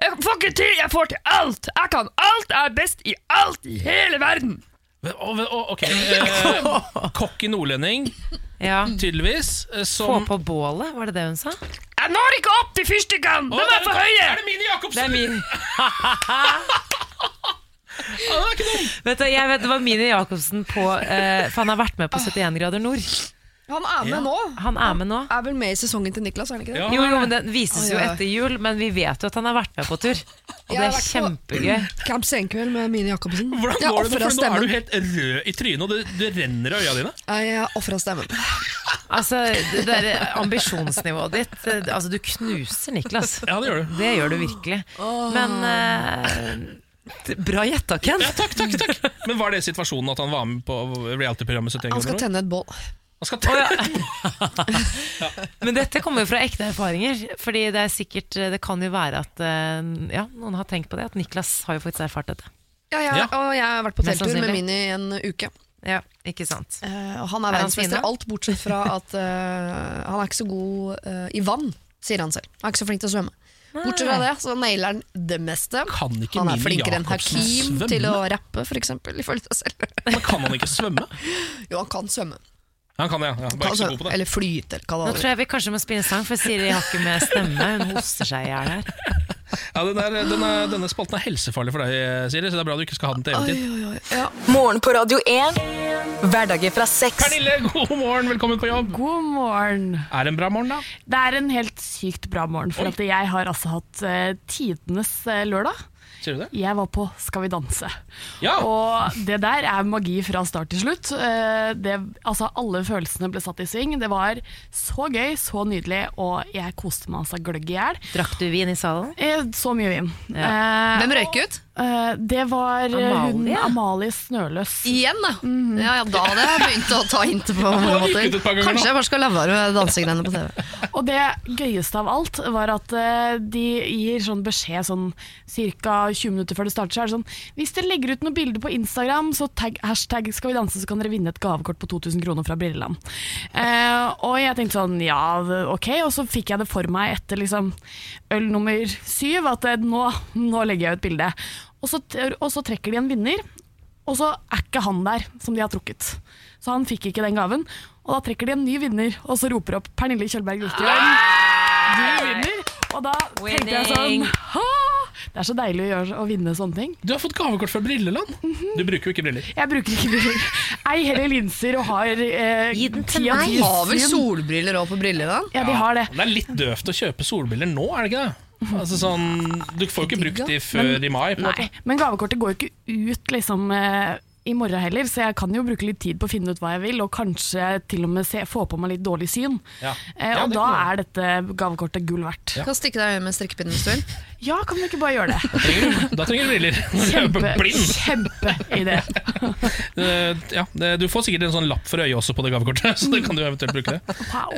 Jeg får ikke til, jeg får til alt! Jeg kan alt, jeg er best i alt i hele verden! Men, å, men, å, ok, eh, i nordlending, Ja. tydeligvis. eh, Få på bålet, var det det hun sa? Jeg når ikke opp til fyrstikkene! Å, det Er det Mini Det Jacobsen? er min. Ja, det er dum. Vet du, jeg vet det var Mini Jacobsen på eh, For han har vært med på 71 grader nord. Han er med nå. Han er med nå. Er vel med i sesongen til Niklas, er han ikke det? Ja. Jo, jo, men Den vises jo oi. etter jul, men vi vet jo at han har vært med på tur. Og Jeg det har er vært kjempegøy. Camp Senkveld med Mini Jacobsen. Hvordan Jeg går det? offret For nå er stemmen. du helt rød i trynet, og det, det renner av øya dine. Jeg ofra stemmen. Altså, det der ambisjonsnivået ditt eh, Altså, du knuser Niklas. Ja, det gjør du. Det gjør du virkelig. Men eh, Bra gjetta, Ken. Ja, takk, takk, takk. Men var det situasjonen at han var med på reality-programmet 71 Han skal tenne et bål. Han skal tenne tenne ja. Men dette kommer jo fra ekte erfaringer. Fordi det er sikkert Det kan jo være at eh, Ja, noen har tenkt på det. At Niklas har jo faktisk erfart dette. Ja, ja, Ja. Og jeg har vært på telttur med. Mini i en uke. Ja, ikke sant. uh, og han er, Er verdensmester i alt, bortsett fra at uh, han er ikke så god uh, i vann, sier han selv. Han er ikke så flink til å svømme. Bortsett fra det, så nailer han det meste. Kan ikke Han er flinkere enn Hakim svømme? til å rappe, eksempel, ifølge seg selv. Men kan han ikke svømme? Jo, han kan svømme. Han kan det, ja. ja. Bare Kan ikke så god på det. Eller flyte, eller hva Nå tror jeg vi kanskje må spille en sang, for Siri har ikke med stemme. Hun hoster seg i hjel her. Ja, den er, den er, denne spalten er helsefarlig for deg, Siri, så det er bra du ikke skal ha den til evig tid. Oi, oi, oi. Ja. Morgen på Radio 1. Hverdager fra seks. Pernille, god morgen, velkommen på jobb. God morgen. Er det en bra morgen, da? Det er en helt sykt bra morgen, for at jeg har altså hatt eh, tidenes eh, lørdag. Sier du det? Jeg var på Skal vi danse. Ja! Og det der er magi fra start til slutt. Eh, Det, altså Alle følelsene ble satt i sving. Det var så gøy, så nydelig, og jeg koste meg altså gløgg i hjel. Drakk du vin i salen? Eh, Så mye vin. Ja. Eh, Hvem røyk ut? Eh, Det var Amalie. hun Amalie? Snøløs. Igjen, da. Ja, ja, da hadde jeg begynt å ta hintet på mange måter. Kanskje jeg bare skal la være dansegreiene på TV. Og det gøyeste av alt var at eh, de gir sånn beskjed sånn ca. 20 minutter før det starter. Så er det sånn Hvis dere legger ut noen bilder på Instagram, så tagg, hashtag skal vi danse, så kan dere vinne et gavekort på 2000 kroner fra Brilleland. Eh, og jeg tenkte sånn ja, ok. Og så fikk jeg det for meg etter liksom øl nummer syv at eh, nå, nå legger jeg ut bilde. Og så, og så trekker de en vinner. Og så er ikke han der som de har trukket. Så han fikk ikke den gaven. Og da trekker de en ny vinner, og så roper opp Pernille Kjølberg Viktigøy. Du vinner! Og da tenkte jeg sånn ha! Det er så deilig å, gjøre, å vinne sånne ting. Du har fått gavekort fra Brilleland. Du bruker jo ikke briller. Jeg bruker ikke briller. Ei heller linser og har eh, Gi den til meg. Har vel solbriller òg på Brilleland? Ja, de har det. Det er litt døvt å kjøpe solbriller nå, er det ikke det? Altså sånn, Du får jo ikke brukt de før i mai. på en måte. Nei, men gavekortet går jo ikke ut liksom eh, i morgen heller, så jeg kan jo bruke litt tid på å finne ut hva jeg vil, og kanskje til og med se, få på meg litt dårlig syn. Ja. Eh, Ja, og da er dette gavekortet gull verdt. Kan stikke deg med strikkepinne en stund. Ja, kan vi ikke bare gjøre det? Da trenger du, da trenger du briller. Kjempe, kjempeidé. Eh, Ja, du får sikkert en sånn lapp for øyet også på det gavekortet, så det kan du eventuelt bruke det. Wow.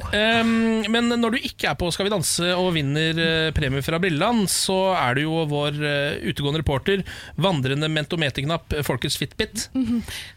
Men når du ikke er på Skal vi danse og vinner uh, premie fra Brilleland, så er du jo vår eh, utegående reporter, vandrende mentometerknapp, eh, folkets fitbit.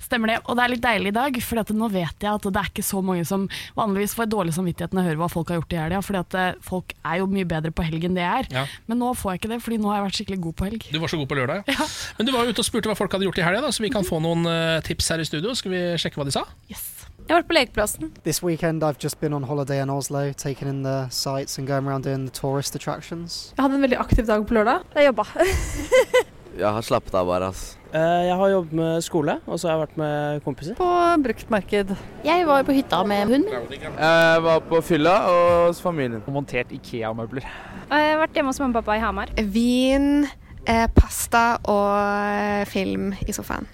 Stemmer det. Og det er litt deilig i dag, for nå vet jeg at det er ikke så mange som vanligvis får dårlig samvittighet når jeg hører hva folk har gjort i helga. For folk er jo mye bedre på helg enn det er. Ja. Men nå får jeg ikke det, fordi nå har jeg vært skikkelig god på helg. Du var så god på lørdag, ja. Men du var jo ute og spurte hva folk hadde gjort i helga, så vi kan få noen eh, tips her i studio. Skal vi sjekke hva de sa? Yes. Jeg har vært på lekeplassen. This weekend, I've just been on holiday in Oslo, taking in the sights and going around doing the tourist attractions. Jeg hadde en veldig aktiv dag på lørdag. Jeg jobba. Jeg har slappet av bare, ass. Eh, Jeg har jobbet med skole, og så har jeg vært med kompiser. På bruktmarked. Jeg var på hytta med hunden. Jeg var på fylla og hos familien. Og montert Ikea-møbler. Jeg har vært hjemme hos mamma og pappa i Hamar. Vin, eh, pasta og eh, film i sofaen.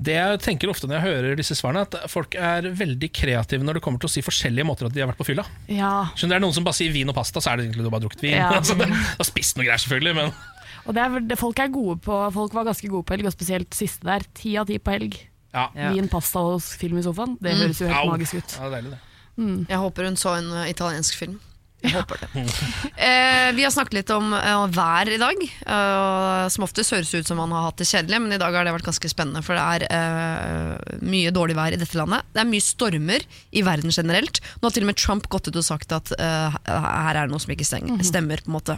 Det jeg tenker ofte når jeg hører disse svarene, at folk er veldig kreative når det kommer til å si forskjellige måter at de har vært på fylla. Ja. Skjønner, det er Noen som bare sier vin og pasta, så er det egentlig du bare har drukket vin. Ja. altså, det, du spist noe greier, selvfølgelig, men Og det er, det, folk er gode på Folk var ganske gode på helg, og spesielt siste der. Ti av ti på helg. Ja. Vin, pasta og film i sofaen. Det Mm. høres jo helt Au. magisk ut. Ja, det er deilig det. Mm. Jeg håper hun så en uh, italiensk film. Jeg håper det. Eh, vi har snakket litt om eh, vær i dag. Eh, som oftest høres ut som man har hatt det kjedelig, men i dag har det vært ganske spennende. For det er eh, mye dårlig vær i dette landet. Det er mye stormer i verden generelt. Nå har til og med Trump gått ut og sagt at eh, her er det noe som ikke stemmer. på en måte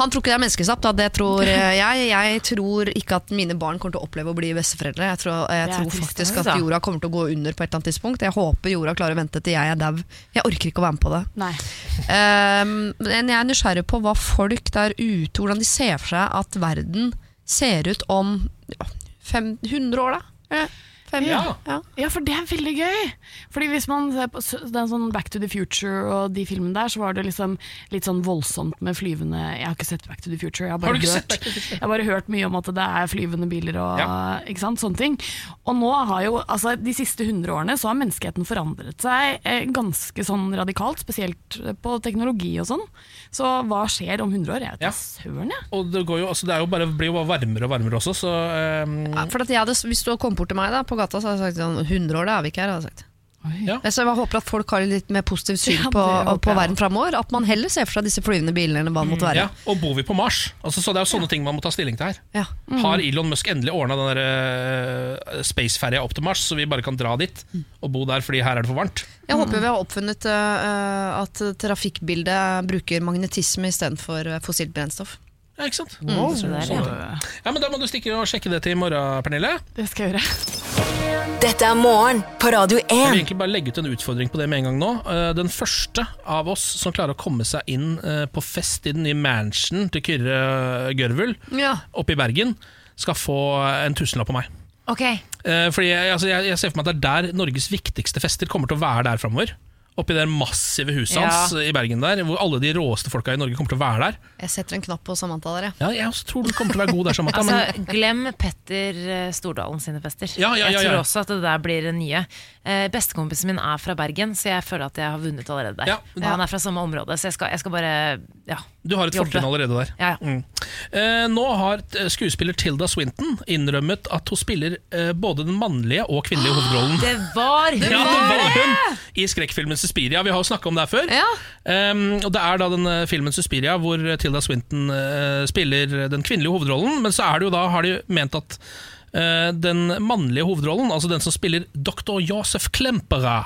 Han tror ikke det er menneskesapt, det tror eh, jeg. Jeg tror ikke at mine barn kommer til å oppleve å bli besteforeldre. Jeg tror, jeg tror faktisk at jorda kommer til å gå under på et eller annet tidspunkt. Jeg håper jorda klarer å vente til jeg er dau. Jeg orker ikke å være med på det. Nei. Um, men jeg er nysgjerrig på hva folk der ute Hvordan de ser for seg at verden ser ut om ja, fem- 100 år, da? Eh, Fem, Ja. ja. Ja, for det er veldig gøy. Fordi hvis man ser på den sånn Back to the Future og de filmene der, så var det liksom litt sånn voldsomt med flyvende Jeg har ikke sett Back to the Future. Jeg har bare, Har hørt, jeg har bare hørt mye om at det er flyvende biler og ikke sant, sånne ting. Og nå har jo, altså de siste 100 årene så har menneskeheten forandret seg eh, ganske sånn radikalt, spesielt på teknologi og sånn. Så hva skjer om 100 år? Jeg vet da søren, jeg. Og det, går jo, altså, det er jo bare, blir jo bare varmere og varmere også, så um... Ja, For at jeg hadde, Hvis du hadde kommet bort til meg da, på gata, så hadde jeg sagt sånn 100 år, da er vi ikke her. Hadde jeg sagt. Så jeg håper at folk har litt mer positivt syn Ja, på, på verden framover. At man heller ser for seg disse flyvende bilene enn hva det måtte være. Ja, og bor vi på Mars? Altså, så Det er jo sånne ting man må ta stilling til her. Ja. Har Elon Musk endelig ordna den uh, spaceferja opp til Mars, så vi bare kan dra dit og bo der fordi her er det for varmt? Jeg håper vi har oppfunnet uh, at trafikkbildet bruker magnetisme istedenfor uh, fossilt brennstoff. Ja, ikke sant? Mm, Så- så der, så- ja. ja, men Da må du stikke og sjekke det til i morgen, Pernille. Det skal jeg gjøre. Dette er morgen på Radio 1. Jeg vil egentlig bare legge ut en utfordring på det med en gang nå. Eh, Den første av oss som klarer å komme seg inn eh, på fest i den nye mansion til Kyrre Gørvul Ja. oppe i Bergen, skal få en tusenlapp på meg. Ok, Eh, Fordi jeg, altså, jeg, jeg ser for meg at det er der Norges viktigste fester kommer til å være der framover. Oppi det massive huset Ja. hans i Bergen der, hvor alle de råeste folka i Norge kommer til å være der. Jeg setter en knapp på Samantha der. Ja, jeg også tror du kommer til å være god der, Samantha. altså, men glem Petter eh, Stordalen sine fester. Ja, ja, ja, Jeg tror også at det der blir det nye. Eh, Bestekompisen min er fra Bergen, så jeg føler at jeg har vunnet allerede der. Ja. Han er fra samme område, så jeg skal, jeg skal bare ja, Du har et fortrinn allerede der. Ja, ja. Mm. Eh, nå har eh, skuespiller Tilda Swinton innrømmet at hun spiller eh, både den mannlige og kvinnelige hovedrollen. Det var hun! Ja, det var hun i skrekkfilmen Suspiria. Vi har jo snakka om det her før. Um, og Det er da den eh, filmen Suspiria hvor Tilda Swinton uh, spiller den kvinnelige hovedrollen. Men så er det jo da har de ment at uh, den mannlige hovedrollen, altså den som spiller dr. Josef Klempera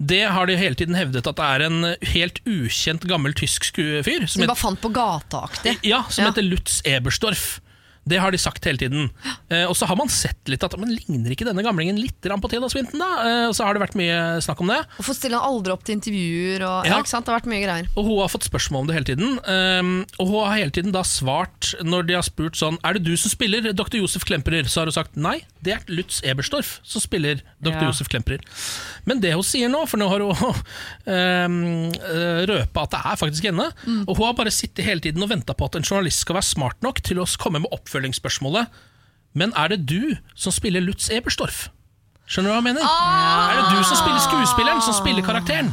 det har de hele tiden hevdet at det er en helt ukjent gammel tysk fyr. Som de bare fant på gata-aktig. ja, som Ja. heter Lutz Ebersdorf. Det har de sagt hele tiden. Eh, og så har man sett litt at Men ligner ikke denne gamlingen litt på Tilda Swinton, da? Eh, og så har det vært mye snakk om det. Hvorfor stiller han aldri opp til intervjuer? Og, ja. Det har vært mye greier. Og hun har fått spørsmål om det hele tiden. Eh, og hun har hele tiden da svart når de har spurt sånn Er det du som spiller Dr. Josef Klemperer? Så har hun sagt nei, det er Lutz Ebersdorf som spiller Dr. Ja. Josef Klemperer. Men det hun sier nå, for nå har hun øh, røpa at det er faktisk henne, og hun har bare sittet hele tiden og venta på at en journalist skal være smart nok til å komme med oppfølgingsspørsmålet Men er det du som spiller Lutz Eberstorff? Skjønner du hva jeg mener? Er det du som spiller skuespilleren, som spiller karakteren?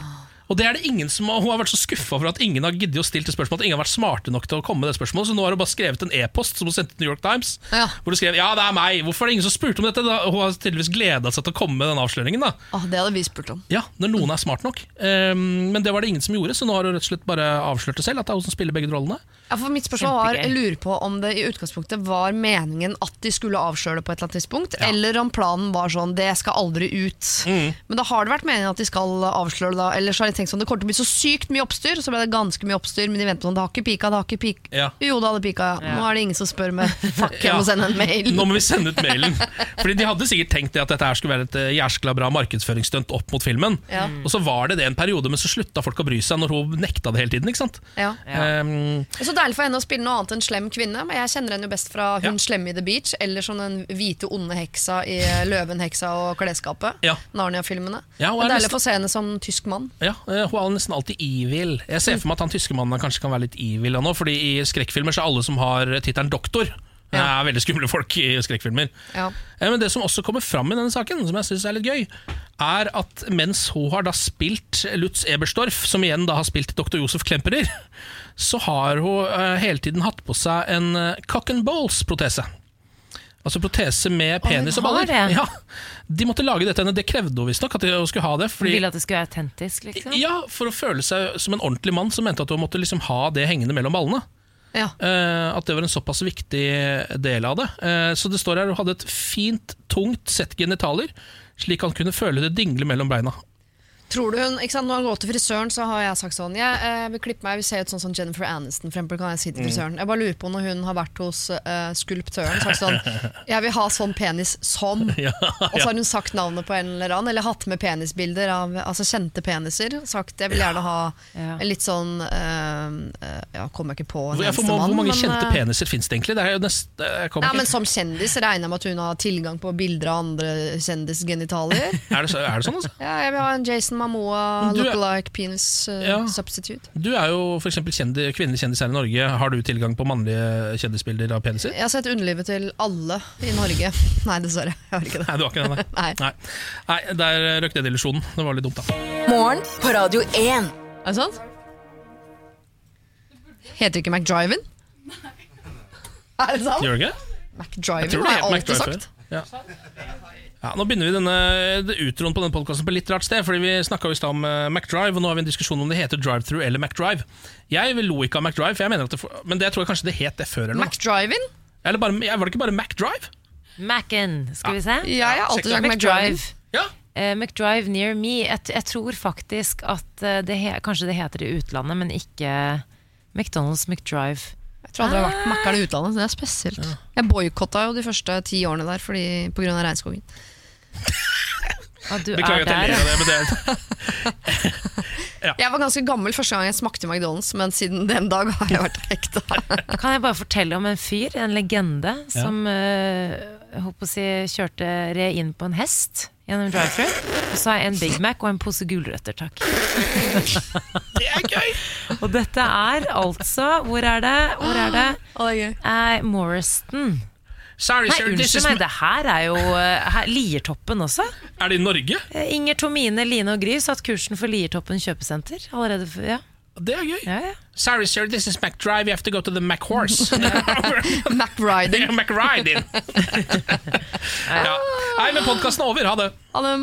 Og det er det ingen som Hun har vært så skuffa for at ingen har giddet å stille spørsmål. At ingen har vært smarte nok til å komme med det spørsmålet Så nå har hun bare skrevet en e-post som hun sendte til New York Times. Hvor hun skrev ja, det er meg. Hvorfor er det ingen som spurte om dette? Da, hun har tydeligvis gleda seg til å komme med den avsløringen. da Oh, det hadde vi spurt om. Ja, Når noen er smart nok. Um, men det var det ingen som gjorde, så nå har hun rett og slett bare avslørt det selv. At det er hun som spiller begge rollene. Ja, for mitt spørsmål var, Jeg lurer på om det i utgangspunktet var meningen at de skulle avsløre det på et eller annet tidspunkt, eller om planen var sånn det skal aldri ut. Men da har det vært meningen at de skal avsløre det da, eller så har de tenkt sånn det kommer til å bli så sykt mye oppstyr, så ble det ganske mye oppstyr, men de venter sånn det har ikke pika, det har ikke pika. Ja. Jo, det hadde pika. Ja. Nå er det ingen som spør meg. Fuck, jeg Ja. må sende en mail. Nå må vi sende ut mailen. Fordi De hadde sikkert tenkt det at dette her skulle være et eh, jæskla bra markedsføringsstunt opp mot filmen. Ja. Og så var det det en periode, men så slutta folk å bry seg når hun nekta det hele tiden. ikke sant? Ja. Um, så deilig for henne å spille noe annet enn slem kvinne, men jeg kjenner henne jo best fra Hun slemme i The Beach, eller som den hvite, onde heksa i Løvenheksa og klesskapet. Ja. Narnia-filmene. Ja, det er deilig nesten- å få se henne som tysk mann. ja, eh, Hun er nesten alltid evil. Jeg ser for meg at han tyske mannen kanskje kan være litt evil nå, fordi i skrekkfilmer så er alle som har tittelen doktor, Det er veldig skumle folk i skrekkfilmer. Ja. Eh, Men det som også kommer fram i denne saken, som jeg synes er litt gøy, er at mens hun har da spilt Lutz Ebersdorf, som igjen da har spilt Dr. Josef Klemperer, så har hun eh, hele tiden hatt på seg en eh, cock and balls-protese. Altså protese med penis hun og baller. Ja, de måtte lage dette henne. Det krevde hun visstnok at de skulle ha det. Fordi, Ville at det skulle være autentisk, liksom? ja, For å føle seg som en ordentlig mann, som mente at hun måtte liksom ha det hengende mellom ballene. Ja. Uh, at det var en såpass viktig del av det. Uh, så det står her hun hadde et fint, tungt sett genitaler, slik han kunne føle det dingle mellom beina. Tror du hun, ikke sant, Når han går til frisøren, så har jeg sagt sånn Jeg eh, vil klippe meg, jeg vil se ut sånn som Jennifer Aniston. For eksempel, kan jeg si til Mm. frisøren Jeg bare lurer på når hun har vært hos eh, skulptøren sagt sånn Jeg vil ha sånn penis som Ja, Og så har hun sagt navnet på en eller annen, eller hatt med penisbilder av altså kjente peniser. Sagt jeg vil gjerne ha en litt sånn eh, eh, Ja, kommer jeg ikke på en eneste mann. hvor mange men, kjente eh, peniser fins det egentlig? Det er jo nest, jeg kommer Nei, men Som kjendis regner jeg med at hun har tilgang på bilder av andre kjendisgenitalier. er, det, så- er det sånn, altså? Ja, jeg vil ha en Jason Mamoa Du look-alike penis uh, Ja. substitute. Du er jo for kjendi, kvinnelig kjendis her i Norge. Har du tilgang på mannlige kjendisbilder av peniser? Jeg har sett underlivet til alle i Norge. Nei, dessverre. Jeg har ikke det. Nei, du har ikke det, nei. Nei. nei. nei der røk den illusjonen. Det var litt dumt, da. Morgen på Radio 1. Er det sant? Heter ikke McDriven? Er det sant? Gjør det ikke? McDriven har jeg alltid McDrive sagt. Ja. Ja, nå begynner vi denne det utroen på denne podcasten på litt rart sted. Fordi Vi snakka i stad om MacDrive McDrive, og nå har vi en diskusjon om det heter drive-through eller McDrive. Jeg lo ikke av McDrive, for jeg mener at det, men det tror jeg kanskje det het det før. Eller noe. McDriven? Eller bare, var det ikke bare McDrive? Mac-en, skal vi se? Ja, jeg har alltid sagt MacDrive McDrive. Ja. Uh, McDrive near me. Jeg, jeg tror faktisk at eh, det he, kanskje det heter det i utlandet, men ikke McDonald's McDrive. Jeg tror aldri jeg har vært på Mækkern i utlandet, så det er spesielt. Jeg boikotta jo de første ti årene der pga. på grunn av regnskogen. Ah, du Beklager at jeg ler av det, men det er Jeg var ganske gammel første gang jeg smakte McDonald's, men siden den dag har jeg vært ekte. Kan jeg bare fortelle om en fyr, en legende, Ja. som eh, jeg si, kjørte re inn på en hest gjennom drive-thru. Og så har jeg en Big Mac og en pose gulrøtter, takk. Det er gøy! Og dette er altså Hvor er det? Hvor er det? Oh, det er gøy. Eh, Morriston. Sorry, Nei, unnskyld meg, det her er jo eh, her, Liertoppen også. Er det i Norge? Eh, Inger Tomine, Line og Gry satt kursen for Liertoppen kjøpesenter allerede for, Ja. Det er gøy. Ja, ja. Sorry, sir, this is McDrive. You have to go to the McHorse. McRiding. McRiding. ja. Nei, men podkasten er over. Ha det. Ha det.